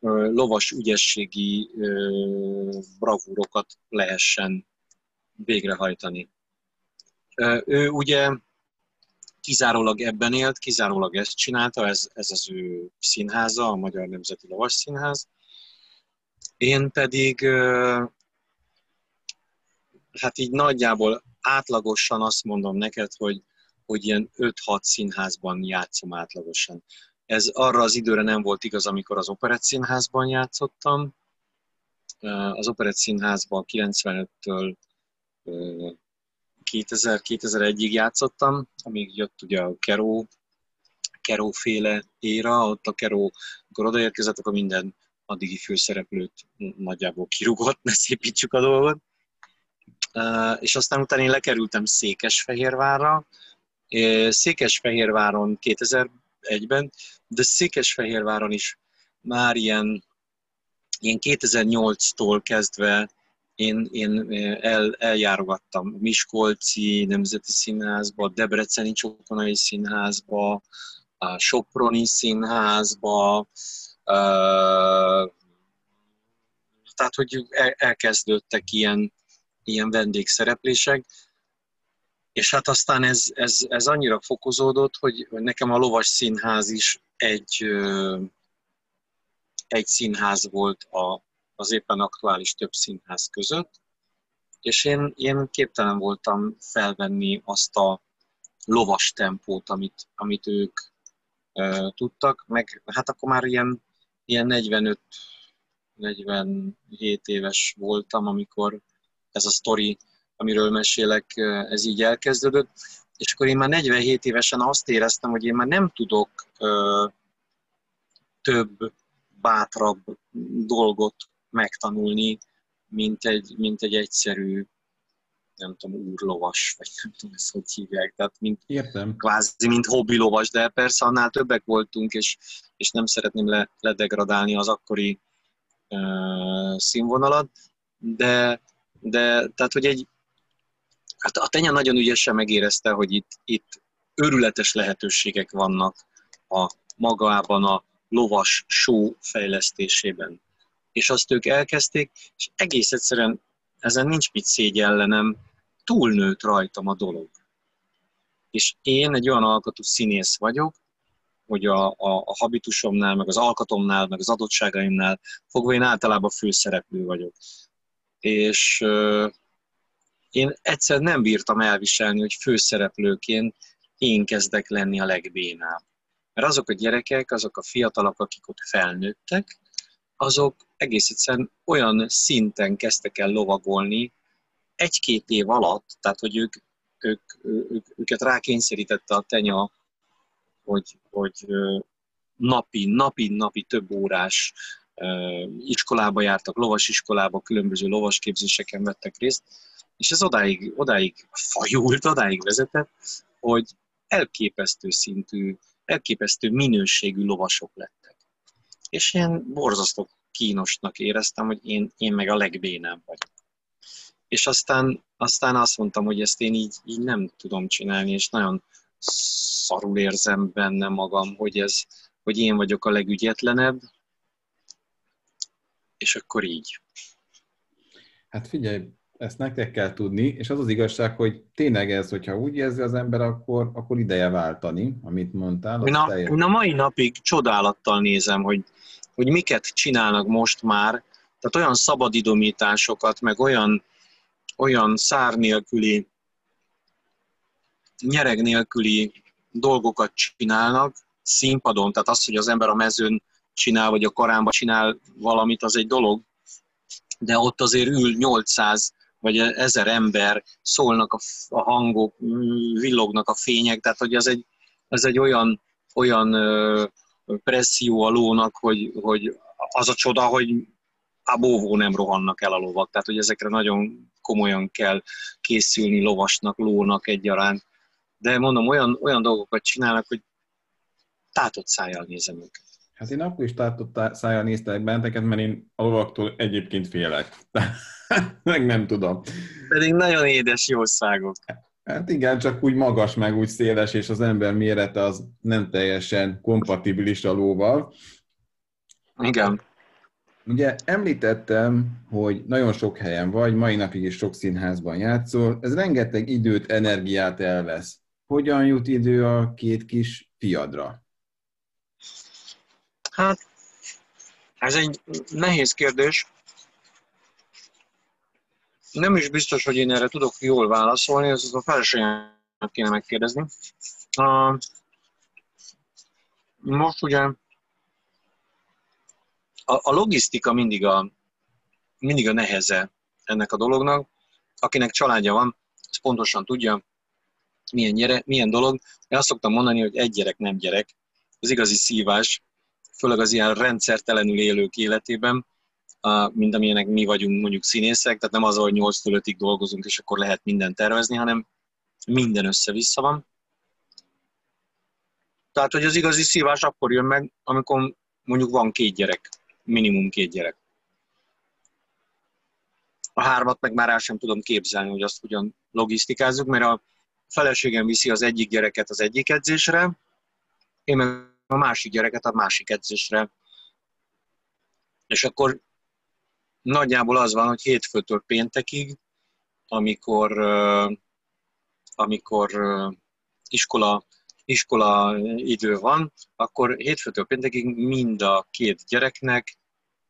lovas ügyességi bravúrokat lehessen végrehajtani. Ő ugye kizárólag ebben élt, kizárólag ezt csinálta, ez, ez az ő színháza, a Magyar Nemzeti Lovas Színház. Én pedig hát így nagyjából átlagosan azt mondom neked, hogy, hogy ilyen 5-6 színházban játszom átlagosan. Ez arra az időre nem volt igaz, amikor az Operett Színházban játszottam. Az Operett Színházban 95-től 2000-2001-ig játszottam, amíg jött ugye a Keró, Keró féle éra, ott a Keró, amikor odaérkezett, akkor minden addigi főszereplőt nagyjából kirúgott, ne szépítsük a dolgot. És aztán utána én lekerültem Székesfehérvárra. Székesfehérváron 2001-ben, de Székesfehérváron is már ilyen, ilyen 2008-tól kezdve én, én el, eljárogattam Miskolci Nemzeti Színházba, Debreceni Csokonai Színházba, a Soproni Színházba, tehát, hogy elkezdődtek ilyen, ilyen vendégszereplések, és hát aztán ez, ez, ez annyira fokozódott, hogy nekem a lovas színház is egy, egy színház volt a, az éppen aktuális több színház között, és én, én képtelen voltam felvenni azt a lovas tempót, amit, amit ők e, tudtak, meg hát akkor már ilyen, ilyen 45 47 éves voltam, amikor ez a sztori amiről mesélek, ez így elkezdődött. És akkor én már 47 évesen azt éreztem, hogy én már nem tudok ö, több, bátrabb dolgot megtanulni, mint egy, mint egy egyszerű nem tudom, úrlovas, vagy nem tudom ezt hogy hívják, tehát mint, Értem. kvázi mint hobbi lovas, de persze annál többek voltunk, és, és nem szeretném le, ledegradálni az akkori uh, színvonalat, de, de tehát, hogy egy, hát a Tenya nagyon ügyesen megérezte, hogy itt, itt őrületes lehetőségek vannak a magában a lovas show fejlesztésében. És azt ők elkezdték, és egész egyszerűen ezen nincs mit szégyellenem, túlnőtt rajtam a dolog. És én egy olyan alkotó színész vagyok, hogy a, a, a habitusomnál, meg az alkatomnál, meg az adottságaimnál fogva én általában főszereplő vagyok. És én egyszer nem bírtam elviselni, hogy főszereplőként én kezdek lenni a legbénább. Mert azok a gyerekek, azok a fiatalok, akik ott felnőttek, azok egész egyszerűen olyan szinten kezdtek el lovagolni egy-két év alatt, tehát hogy ők, ők, ők, őket rákényszerítette a tenya, hogy, hogy napi, napi, napi több órás iskolába jártak, lovasiskolába, különböző lovasképzéseken vettek részt, és ez odáig, odáig fajult, odáig vezetett, hogy elképesztő szintű, elképesztő minőségű lovasok lettek. És én borzasztó kínosnak éreztem, hogy én, én meg a legbénább vagyok. És aztán, aztán azt mondtam, hogy ezt én így, így nem tudom csinálni, és nagyon szarul érzem benne magam, hogy, ez, hogy én vagyok a legügyetlenebb, és akkor így. Hát figyelj, ezt nektek kell tudni, és az az igazság, hogy tényleg ez, hogyha úgy érzi az ember, akkor, akkor ideje váltani, amit mondtál. Én a, én a mai napig csodálattal nézem, hogy, hogy miket csinálnak most már, tehát olyan szabadidomításokat, meg olyan, olyan szár nélküli, nyereg nélküli dolgokat csinálnak színpadon, tehát az, hogy az ember a mezőn csinál, vagy a karámba csinál valamit, az egy dolog, de ott azért ül 800 vagy ezer ember, szólnak a, hangok, villognak a fények, tehát hogy ez egy, ez egy olyan, olyan ö, presszió a lónak, hogy, hogy az a csoda, hogy a bóvó nem rohannak el a lovak, tehát hogy ezekre nagyon komolyan kell készülni lovasnak, lónak egyaránt. De mondom, olyan, olyan dolgokat csinálnak, hogy tátott szájjal nézem őket. Hát én akkor is tátott szájjal néztek benneteket, mert én a lovaktól egyébként félek. meg nem tudom. Pedig nagyon édes jószágok. Hát igen, csak úgy magas, meg úgy széles, és az ember mérete az nem teljesen kompatibilis a lóval. Igen. Ugye említettem, hogy nagyon sok helyen vagy, mai napig is sok színházban játszol, ez rengeteg időt, energiát elvesz. Hogyan jut idő a két kis fiadra? Hát, ez egy nehéz kérdés. Nem is biztos, hogy én erre tudok jól válaszolni, ez a feleségemet kéne megkérdezni. Uh, most ugye a, a logisztika mindig a, mindig a neheze ennek a dolognak. Akinek családja van, az pontosan tudja, milyen, gyere, milyen dolog. Én azt szoktam mondani, hogy egy gyerek nem gyerek. Az igazi szívás, főleg az ilyen rendszertelenül élők életében, mint amilyenek mi vagyunk mondjuk színészek, tehát nem az, hogy 8 5 dolgozunk, és akkor lehet mindent tervezni, hanem minden össze-vissza van. Tehát, hogy az igazi szívás akkor jön meg, amikor mondjuk van két gyerek, minimum két gyerek. A hármat meg már el sem tudom képzelni, hogy azt hogyan logisztikázzuk, mert a feleségem viszi az egyik gyereket az egyik edzésre, én meg a másik gyereket a másik edzésre. És akkor nagyjából az van, hogy hétfőtől péntekig, amikor, amikor iskola, iskola idő van, akkor hétfőtől péntekig mind a két gyereknek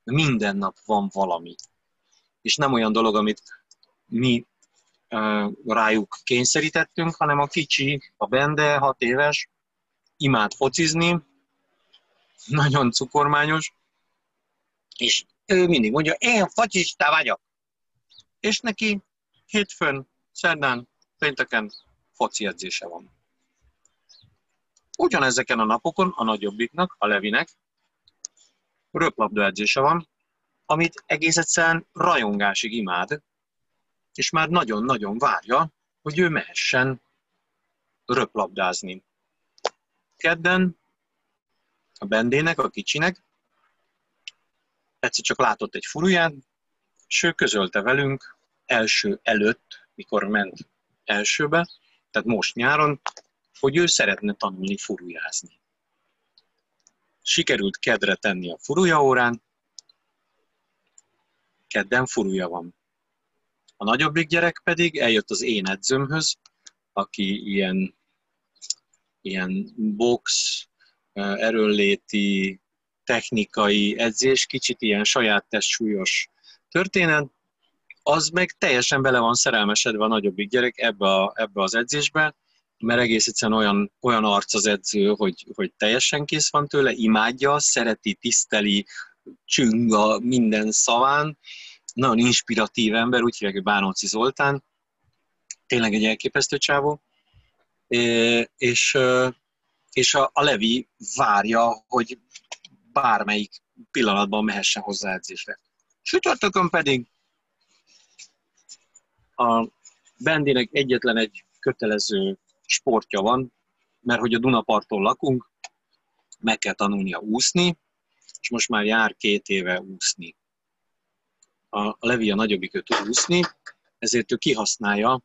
minden nap van valami. És nem olyan dolog, amit mi rájuk kényszerítettünk, hanem a kicsi, a Bende, hat éves, imád focizni, nagyon cukormányos, és ő mindig mondja, én focista vagyok. És neki hétfőn, szerdán, pénteken foci edzése van. Ugyanezeken a napokon a nagyobbiknak, a Levinek röplabda edzése van, amit egész egyszerűen rajongásig imád, és már nagyon-nagyon várja, hogy ő mehessen röplabdázni. Kedden a Bendének, a kicsinek, egyszer csak látott egy furuját, és ő közölte velünk első előtt, mikor ment elsőbe, tehát most nyáron, hogy ő szeretne tanulni furujázni. Sikerült kedre tenni a furuja órán, kedden furuja van. A nagyobbik gyerek pedig eljött az én edzőmhöz, aki ilyen, ilyen box, erőnléti, technikai edzés, kicsit ilyen saját testsúlyos történet, az meg teljesen bele van szerelmesedve a nagyobbik gyerek ebbe, a, ebbe az edzésbe, mert egész egyszerűen olyan, olyan arc az edző, hogy, hogy teljesen kész van tőle, imádja, szereti, tiszteli, csüng a minden szaván, nagyon inspiratív ember, úgy hívják, hogy Bánóci Zoltán, tényleg egy elképesztő csávó, és, és a, a Levi várja, hogy bármelyik pillanatban mehessen hozzá edzésre. Sütörtökön pedig a Bendinek egyetlen egy kötelező sportja van, mert hogy a Dunaparton lakunk, meg kell tanulnia úszni, és most már jár két éve úszni. A Levi a nagyobbik ő tud úszni, ezért ő kihasználja,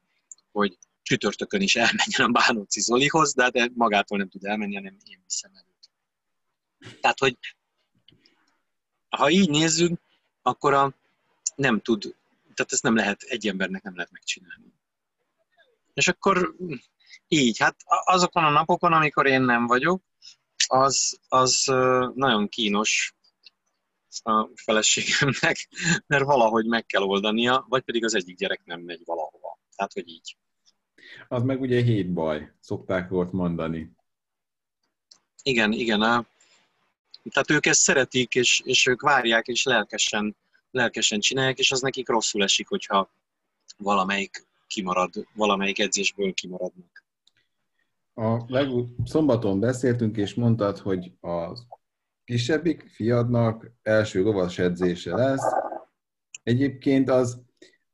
hogy csütörtökön is elmenjen a Bánóci Zolihoz, de, de magától nem tud elmenni, hanem én viszem előtt. Tehát, hogy ha így nézzük, akkor a, nem tud, tehát ezt nem lehet, egy embernek nem lehet megcsinálni. És akkor így, hát azokon a napokon, amikor én nem vagyok, az, az nagyon kínos a feleségemnek, mert valahogy meg kell oldania, vagy pedig az egyik gyerek nem megy valahova. Tehát, hogy így. Az meg ugye hét baj, szokták volt mondani. Igen, igen. A, tehát ők ezt szeretik, és, és ők várják, és lelkesen, lelkesen csinálják, és az nekik rosszul esik, hogyha valamelyik kimarad, valamelyik edzésből kimaradnak. A legut szombaton beszéltünk, és mondtad, hogy az kisebbik fiadnak első lovas edzése lesz. Egyébként az,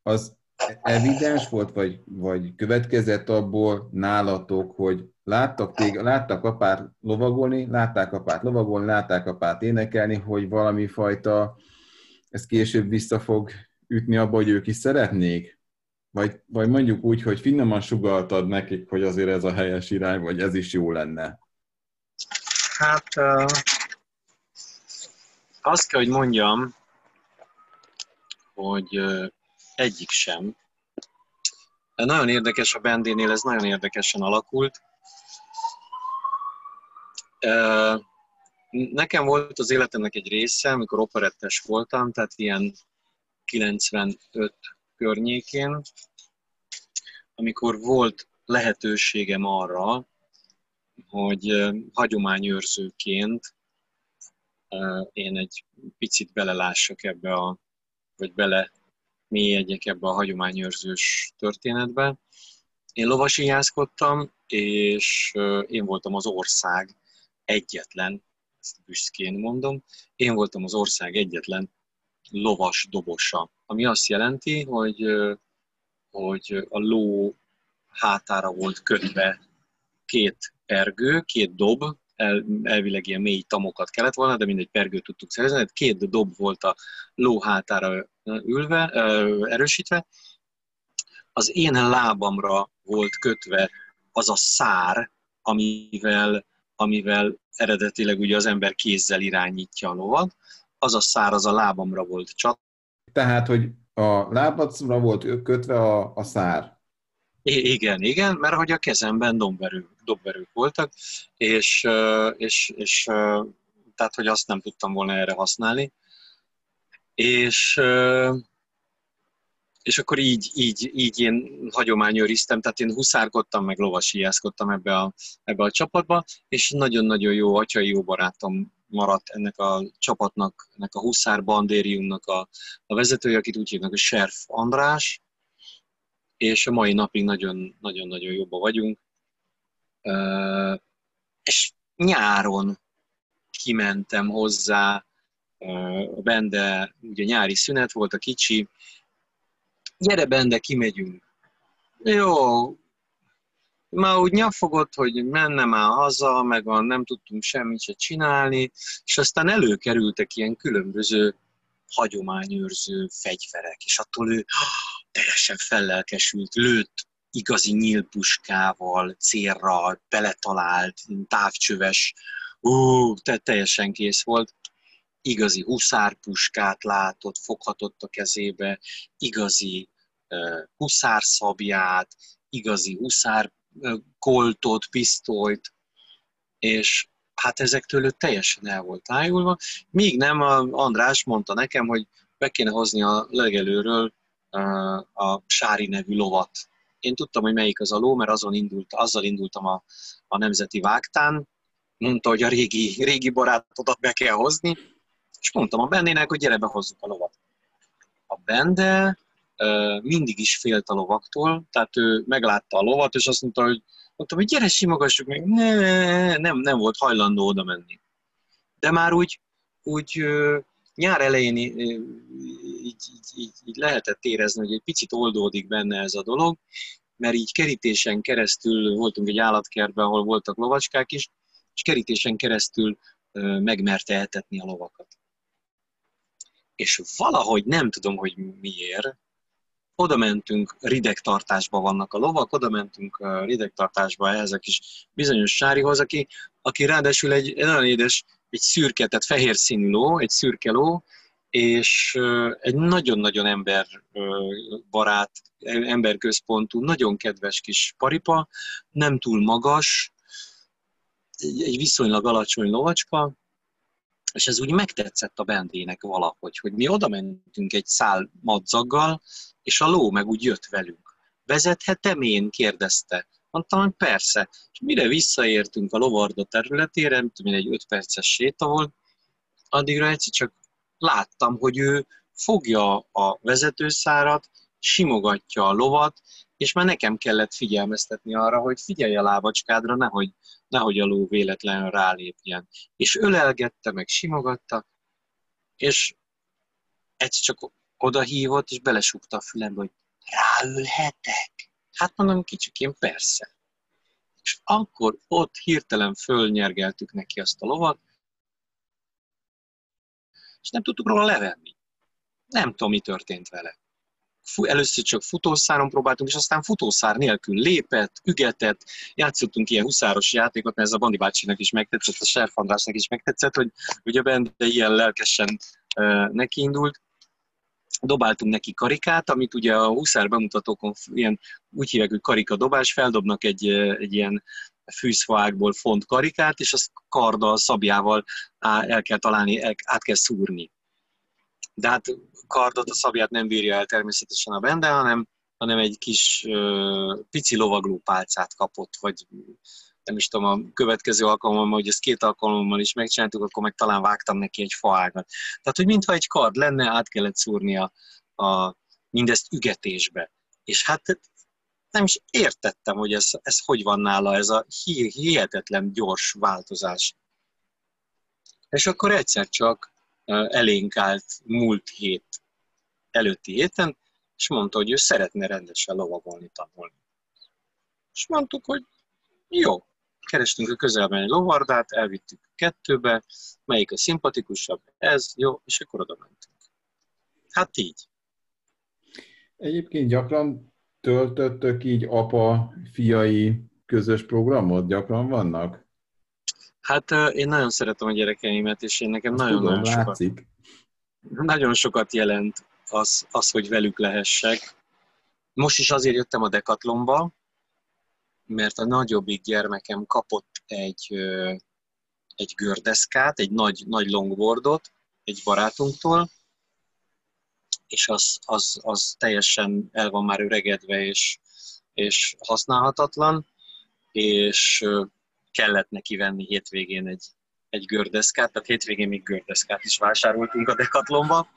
az evidens volt, vagy, vagy következett abból nálatok, hogy láttak, tég, láttak apát lovagolni, látták apát lovagolni, látták apát énekelni, hogy valami fajta, ez később vissza fog ütni abba, hogy ők is szeretnék? Vagy, vagy mondjuk úgy, hogy finoman sugaltad nekik, hogy azért ez a helyes irány, vagy ez is jó lenne? Hát uh, azt kell, hogy mondjam, hogy egyik sem. Nagyon érdekes a Bendénél, ez nagyon érdekesen alakult. Nekem volt az életemnek egy része, amikor operettes voltam, tehát ilyen 95 környékén, amikor volt lehetőségem arra, hogy hagyományőrzőként én egy picit belelássak ebbe a, vagy bele mélyedjek ebbe a hagyományőrzős történetbe. Én lovasiászkodtam, és én voltam az ország egyetlen, ezt büszkén mondom, én voltam az ország egyetlen lovas dobosa, ami azt jelenti, hogy, hogy a ló hátára volt kötve két pergő, két dob, el, elvileg ilyen mély tamokat kellett volna, de mindegy pergőt tudtuk szerezni, hát két dob volt a ló hátára ülve, erősítve. Az én lábamra volt kötve az a szár, amivel, amivel eredetileg ugye az ember kézzel irányítja a lovat, az a szár az a lábamra volt csat. Tehát, hogy a lábadra volt kötve a, a szár. I- igen, igen, mert hogy a kezemben dobverők, dobverők voltak, és, és, és tehát, hogy azt nem tudtam volna erre használni. És, és akkor így, így, így én hagyományőriztem, tehát én huszárkodtam, meg lovasiászkodtam ebbe a, ebbe a csapatba, és nagyon-nagyon jó atyai jó barátom maradt ennek a csapatnak, ennek a Huszár Bandériumnak a, a vezetője, akit úgy hívnak, hogy Serf András, és a mai napig nagyon-nagyon jobban vagyunk. És nyáron kimentem hozzá, bende, ugye nyári szünet volt, a kicsi, gyere bende, kimegyünk. Jó, már úgy nyafogott, hogy menne már haza, meg a nem tudtunk semmit se csinálni, és aztán előkerültek ilyen különböző hagyományőrző fegyverek, és attól ő teljesen fellelkesült, lőtt igazi nyílpuskával, célra, beletalált, távcsöves, ú, te teljesen kész volt. Igazi huszárpuskát látott, foghatott a kezébe, igazi uh, huszárszabját, igazi huszár koltot, pisztolyt, és hát ezektől ő teljesen el volt ájulva, míg nem a András mondta nekem, hogy be kéne hozni a legelőről a Sári nevű lovat. Én tudtam, hogy melyik az a ló, mert azon indult, azzal indultam a, a Nemzeti Vágtán, mondta, hogy a régi, régi barátodat be kell hozni, és mondtam a Bennének, hogy gyere, behozzuk a lovat. A Bende mindig is félt a lovaktól, tehát ő meglátta a lovat, és azt mondta, hogy mondtam, hogy gyere, simogassuk meg, ne, nem, nem volt hajlandó oda menni. De már úgy, úgy nyár elején így, így, így, így lehetett érezni, hogy egy picit oldódik benne ez a dolog, mert így kerítésen keresztül voltunk egy állatkertben, ahol voltak lovacskák is, és kerítésen keresztül megmerte eltetni a lovakat. És valahogy nem tudom, hogy miért, oda mentünk, ridegtartásba vannak a lovak, oda mentünk ridegtartásba ehhez a kis bizonyos sárihoz, aki, aki ráadásul egy, egy nagyon édes, egy szürke, tehát fehér színű ló, egy szürke ló, és egy nagyon-nagyon emberbarát, emberközpontú, nagyon kedves kis paripa, nem túl magas, egy viszonylag alacsony lovacska, és ez úgy megtetszett a bendének valahogy, hogy mi oda mentünk egy szál madzaggal, és a ló meg úgy jött velünk. Vezethetem én? kérdezte. Mondtam, hogy persze. És mire visszaértünk a lovarda területére, mint egy öt perces séta volt, addigra egyszer csak láttam, hogy ő fogja a vezetőszárat, simogatja a lovat, és már nekem kellett figyelmeztetni arra, hogy figyelj a lábacskádra, nehogy, nehogy a ló véletlenül rálépjen. És ölelgette, meg simogatta, és egyszer csak oda és belesúgta a fülembe, hogy ráülhetek? Hát mondom, kicsikén persze. És akkor ott hirtelen fölnyergeltük neki azt a lovat, és nem tudtuk róla levenni. Nem tudom, mi történt vele. Először csak futószáron próbáltunk, és aztán futószár nélkül lépett, ügetett, játszottunk ilyen huszáros játékot, mert ez a Bandi bácsinak is megtetszett, a Serfandrásnak is megtetszett, hogy ugye benne ilyen lelkesen uh, nekiindult, dobáltunk neki karikát, amit ugye a huszár bemutatókon ilyen, úgy hívják, hogy karika dobás, feldobnak egy, egy ilyen fűzfaákból font karikát, és azt karddal, szabjával el kell találni, el, át kell szúrni. De hát kardot, a szabját nem bírja el természetesen a bende, hanem, hanem egy kis pici lovagló pálcát kapott, vagy nem is tudom, a következő alkalommal, hogy ezt két alkalommal is megcsináltuk, akkor meg talán vágtam neki egy faágat. Tehát, hogy mintha egy kard lenne, át kellett szúrni a, a, mindezt ügetésbe. És hát nem is értettem, hogy ez, ez hogy van nála, ez a hihetetlen gyors változás. És akkor egyszer csak elénk állt múlt hét, előtti héten, és mondta, hogy ő szeretne rendesen lovagolni tanulni. És mondtuk, hogy jó, kerestünk a közelben egy lovardát, elvittük kettőbe, melyik a szimpatikusabb, ez, jó, és akkor oda mentünk. Hát így. Egyébként gyakran töltöttök így apa-fiai közös programot? Gyakran vannak? Hát én nagyon szeretem a gyerekeimet, és én nekem nagyon-nagyon sokat, nagyon sokat jelent az, az, hogy velük lehessek. Most is azért jöttem a Decathlonba, mert a nagyobbik gyermekem kapott egy, egy gördeszkát, egy nagy, nagy longboardot egy barátunktól, és az, az, az teljesen el van már öregedve és, és használhatatlan, és kellett neki venni hétvégén egy, egy gördeszkát, tehát hétvégén még gördeszkát is vásároltunk a Decathlonba.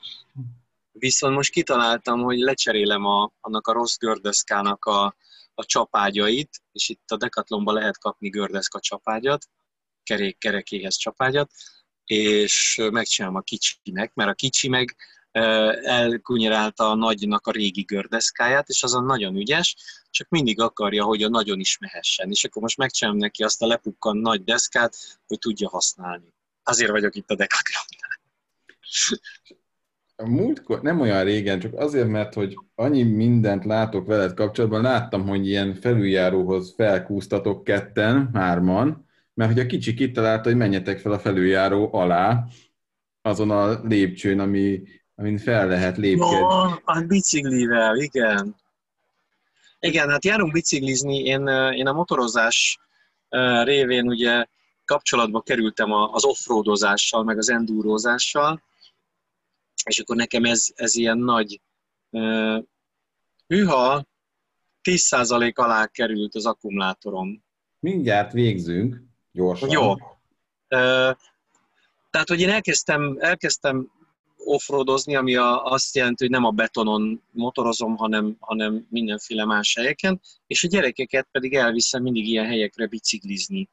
Viszont most kitaláltam, hogy lecserélem a, annak a rossz gördeszkának a, a csapágyait, és itt a Decathlonban lehet kapni gördeszka csapágyat, kerék kerekéhez csapágyat, és megcsinálom a kicsinek, mert a kicsi meg elkunyerálta a nagynak a régi gördeszkáját, és azon nagyon ügyes, csak mindig akarja, hogy a nagyon is mehessen. És akkor most megcsinálom neki azt a lepukkan nagy deszkát, hogy tudja használni. Azért vagyok itt a Decathlonnál. A múltkor, nem olyan régen, csak azért, mert hogy annyi mindent látok veled kapcsolatban, láttam, hogy ilyen felüljáróhoz felkúztatok ketten, hárman, mert hogy a kicsi kitalálta, hogy menjetek fel a felüljáró alá, azon a lépcsőn, ami, amin fel lehet lépkedni. Oh, a biciklivel, igen. Igen, hát járunk biciklizni. Én, én a motorozás révén ugye kapcsolatba kerültem az offroadozással, meg az endurozással, és akkor nekem ez, ez ilyen nagy uh, hűha, 10% alá került az akkumulátorom. Mindjárt végzünk, gyorsan. Jó. Tehát, hogy én elkezdtem, elkezdtem offroadozni, ami a, azt jelenti, hogy nem a betonon motorozom, hanem, hanem mindenféle más helyeken, és a gyerekeket pedig elviszem mindig ilyen helyekre biciklizni.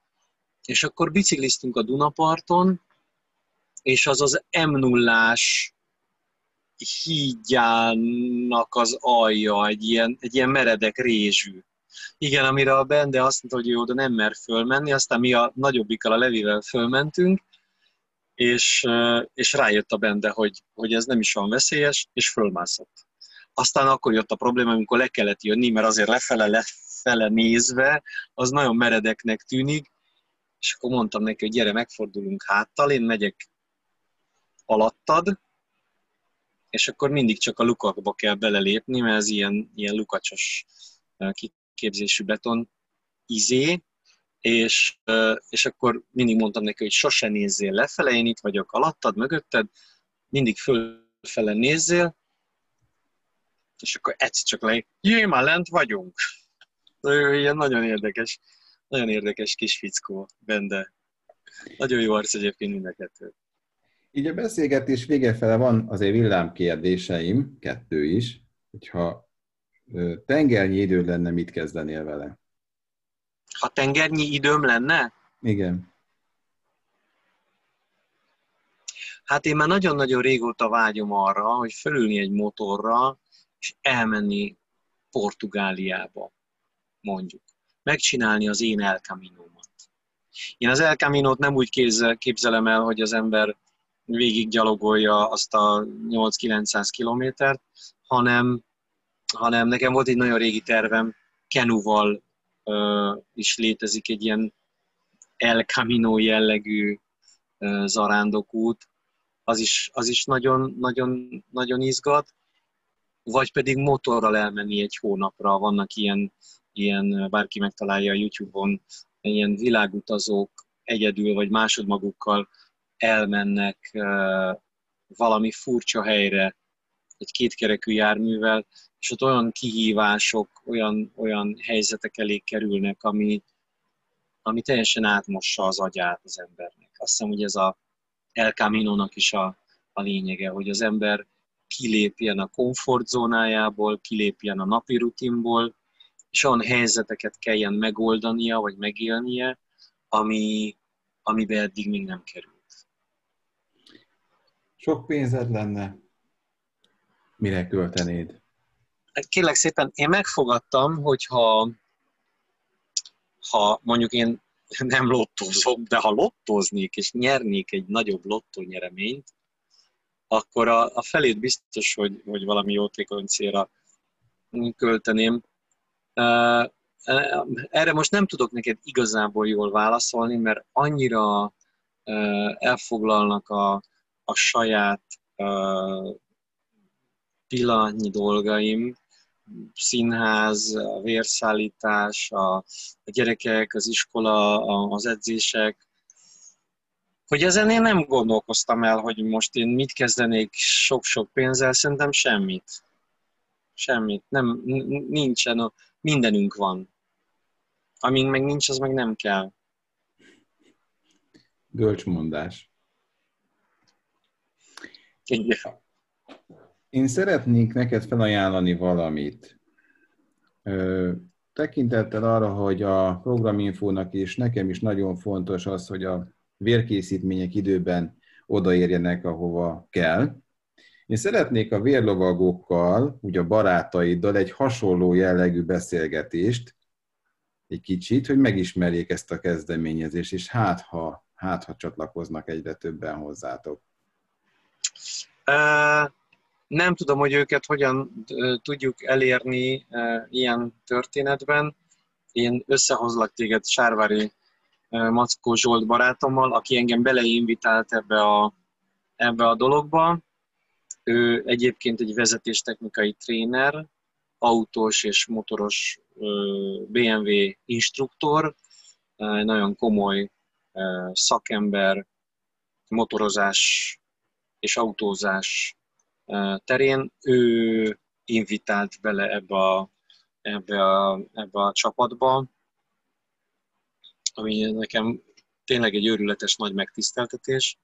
És akkor bicikliztünk a Dunaparton, és az az m 0 hídjának az alja, egy ilyen, egy ilyen meredek rézsű. Igen, amire a Bende azt mondta, hogy ő oda nem mer fölmenni, aztán mi a nagyobbikkal, a Levivel fölmentünk, és, és rájött a Bende, hogy, hogy ez nem is van veszélyes, és fölmászott. Aztán akkor jött a probléma, amikor le kellett jönni, mert azért lefele, lefele nézve, az nagyon meredeknek tűnik, és akkor mondtam neki, hogy gyere, megfordulunk háttal, én megyek alattad, és akkor mindig csak a lukakba kell belelépni, mert ez ilyen, ilyen lukacsos kiképzésű beton izé, és, és akkor mindig mondtam neki, hogy sose nézzél lefele, én itt vagyok alattad, mögötted, mindig fölfele nézzél, és akkor egyszer csak le, jé, már lent vagyunk. Ilyen nagyon érdekes, nagyon érdekes kis fickó, Bende. Nagyon jó arc egyébként mind a kettő. Így a beszélgetés vége fele van azért villámkérdéseim, kettő is, hogyha tengernyi idő lenne, mit kezdenél vele? Ha tengernyi időm lenne? Igen. Hát én már nagyon-nagyon régóta vágyom arra, hogy fölülni egy motorra, és elmenni Portugáliába, mondjuk. Megcsinálni az én El Camino-mat. Én az El Camino-t nem úgy képzelem el, hogy az ember végig gyalogolja azt a 8-900 kilométert, hanem, hanem nekem volt egy nagyon régi tervem, Kenuval is létezik egy ilyen El Camino jellegű zarándokút, az is, az is nagyon, nagyon, nagyon izgat, vagy pedig motorral elmenni egy hónapra, vannak ilyen, ilyen bárki megtalálja a YouTube-on, ilyen világutazók egyedül vagy másodmagukkal elmennek valami furcsa helyre egy kétkerekű járművel, és ott olyan kihívások, olyan, olyan helyzetek elé kerülnek, ami, ami teljesen átmossa az agyát az embernek. Azt hiszem, hogy ez a El Camino-nak is a, a lényege, hogy az ember kilépjen a komfortzónájából, kilépjen a napi rutinból, és olyan helyzeteket kelljen megoldania, vagy megélnie, ami, amibe eddig még nem kerül. Sok pénzed lenne, mire költenéd? Kérlek szépen, én megfogadtam, hogyha ha mondjuk én nem lottózom, de ha lottóznék és nyernék egy nagyobb lottónyereményt, akkor a, a felét biztos, hogy, hogy valami jótékony célra költeném. Erre most nem tudok neked igazából jól válaszolni, mert annyira elfoglalnak a, a saját pillanatnyi dolgaim, színház, a vérszállítás, a, a gyerekek, az iskola, a, az edzések, hogy ezen én nem gondolkoztam el, hogy most én mit kezdenék sok-sok pénzzel, szerintem semmit. Semmit. Nem, nincsen, mindenünk van. Amíg meg nincs, az meg nem kell. Gölcsmondás. Én szeretnék neked felajánlani valamit. Tekintettel arra, hogy a programinfónak és nekem is nagyon fontos az, hogy a vérkészítmények időben odaérjenek, ahova kell. Én szeretnék a vérlovagókkal, ugye a barátaiddal egy hasonló jellegű beszélgetést, egy kicsit, hogy megismerjék ezt a kezdeményezést, és hát ha, hát ha csatlakoznak egyre többen hozzátok. Uh, nem tudom, hogy őket hogyan tudjuk elérni ilyen történetben. Én összehozlak téged Sárvári Mackó Zsolt barátommal, aki engem beleinvitált ebbe a, ebbe a dologba. Ő egyébként egy vezetéstechnikai tréner, autós és motoros BMW instruktor, egy nagyon komoly szakember motorozás és autózás terén. Ő invitált bele ebbe a, ebbe a, ebbe a csapatba, ami nekem tényleg egy őrületes nagy megtiszteltetés.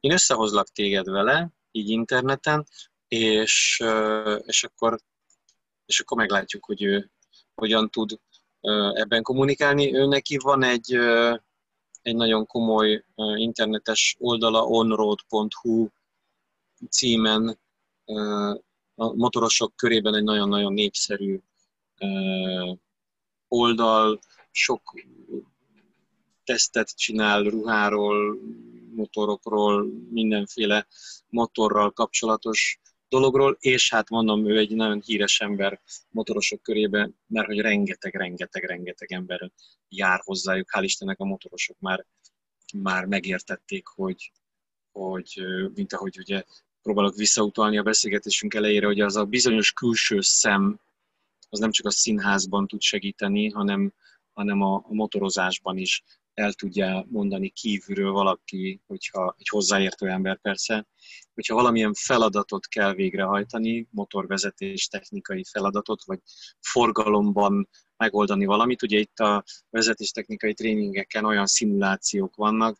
Én összehozlak téged vele, így interneten, és, és, akkor, és akkor meglátjuk, hogy ő hogyan tud ebben kommunikálni. Ő neki van egy, egy nagyon komoly internetes oldala, onroad.hu címen a motorosok körében egy nagyon-nagyon népszerű oldal, sok tesztet csinál ruháról, motorokról, mindenféle motorral kapcsolatos dologról, és hát mondom, ő egy nagyon híres ember motorosok körében, mert hogy rengeteg, rengeteg, rengeteg ember jár hozzájuk. Hál' Istennek a motorosok már, már megértették, hogy, hogy mint ahogy ugye próbálok visszautalni a beszélgetésünk elejére, hogy az a bizonyos külső szem, az nem csak a színházban tud segíteni, hanem, hanem a, motorozásban is el tudja mondani kívülről valaki, hogyha egy hozzáértő ember persze, hogyha valamilyen feladatot kell végrehajtani, motorvezetés technikai feladatot, vagy forgalomban megoldani valamit. Ugye itt a vezetéstechnikai tréningeken olyan szimulációk vannak,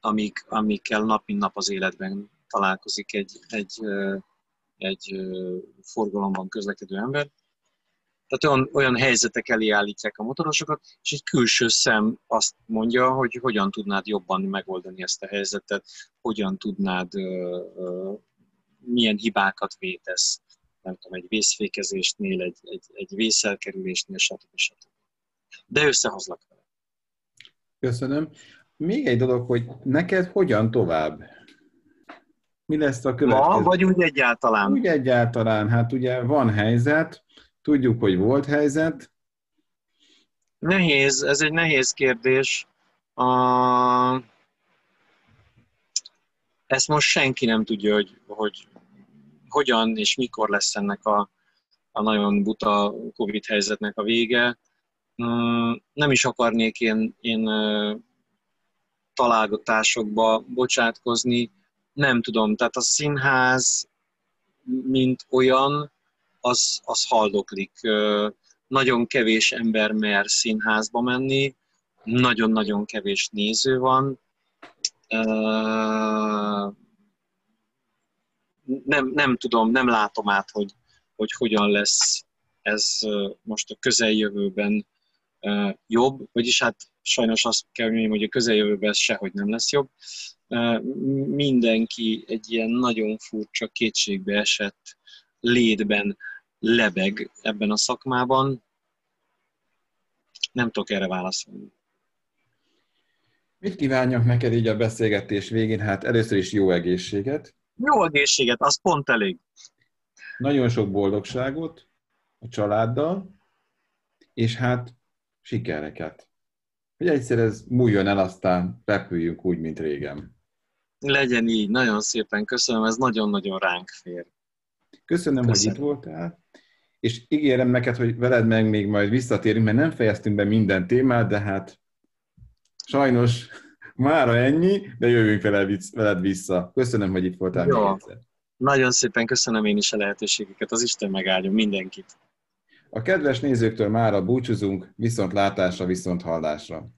amik, amikkel nap mint nap az életben találkozik egy, egy, egy forgalomban közlekedő ember. Tehát olyan, olyan helyzetek elé állítják a motorosokat, és egy külső szem azt mondja, hogy hogyan tudnád jobban megoldani ezt a helyzetet, hogyan tudnád, milyen hibákat vétesz, nem tudom, egy vészfékezésnél, egy, egy, egy vészelkerülésnél, stb. stb. De összehozlak vele. Köszönöm. Még egy dolog, hogy neked hogyan tovább? Mi lesz a következő? Ma, vagy úgy egyáltalán? Úgy egyáltalán. Hát ugye van helyzet, Tudjuk, hogy volt helyzet. Nehéz, ez egy nehéz kérdés. A... Ezt most senki nem tudja, hogy, hogy hogyan és mikor lesz ennek a, a nagyon buta Covid helyzetnek a vége. Mm, nem is akarnék én, én találgatásokba bocsátkozni, nem tudom, tehát a színház, mint olyan, az, az haldoklik. Nagyon kevés ember mer színházba menni, nagyon-nagyon kevés néző van. Nem, nem tudom, nem látom át, hogy, hogy hogyan lesz ez most a közeljövőben jobb, vagyis hát sajnos azt kell mondjam, hogy a közeljövőben ez sehogy nem lesz jobb. Mindenki egy ilyen nagyon furcsa kétségbe esett létben lebeg ebben a szakmában. Nem tudok erre válaszolni. Mit kívánjak neked így a beszélgetés végén? Hát először is jó egészséget. Jó egészséget, az pont elég. Nagyon sok boldogságot a családdal, és hát sikereket. Hogy egyszer ez múljon el, aztán repüljünk úgy, mint régen. Legyen így, nagyon szépen köszönöm, ez nagyon-nagyon ránk fér. Köszönöm, Köszönöm, hogy itt voltál, és ígérem neked, hogy veled meg még majd visszatérünk, mert nem fejeztünk be minden témát, de hát sajnos mára ennyi, de jövünk veled vissza. Köszönöm, hogy itt voltál Jó. Nagyon szépen köszönöm én is a lehetőségeket, az Isten megáldjon mindenkit. A kedves nézőktől mára búcsúzunk, viszont látásra, viszont hallásra.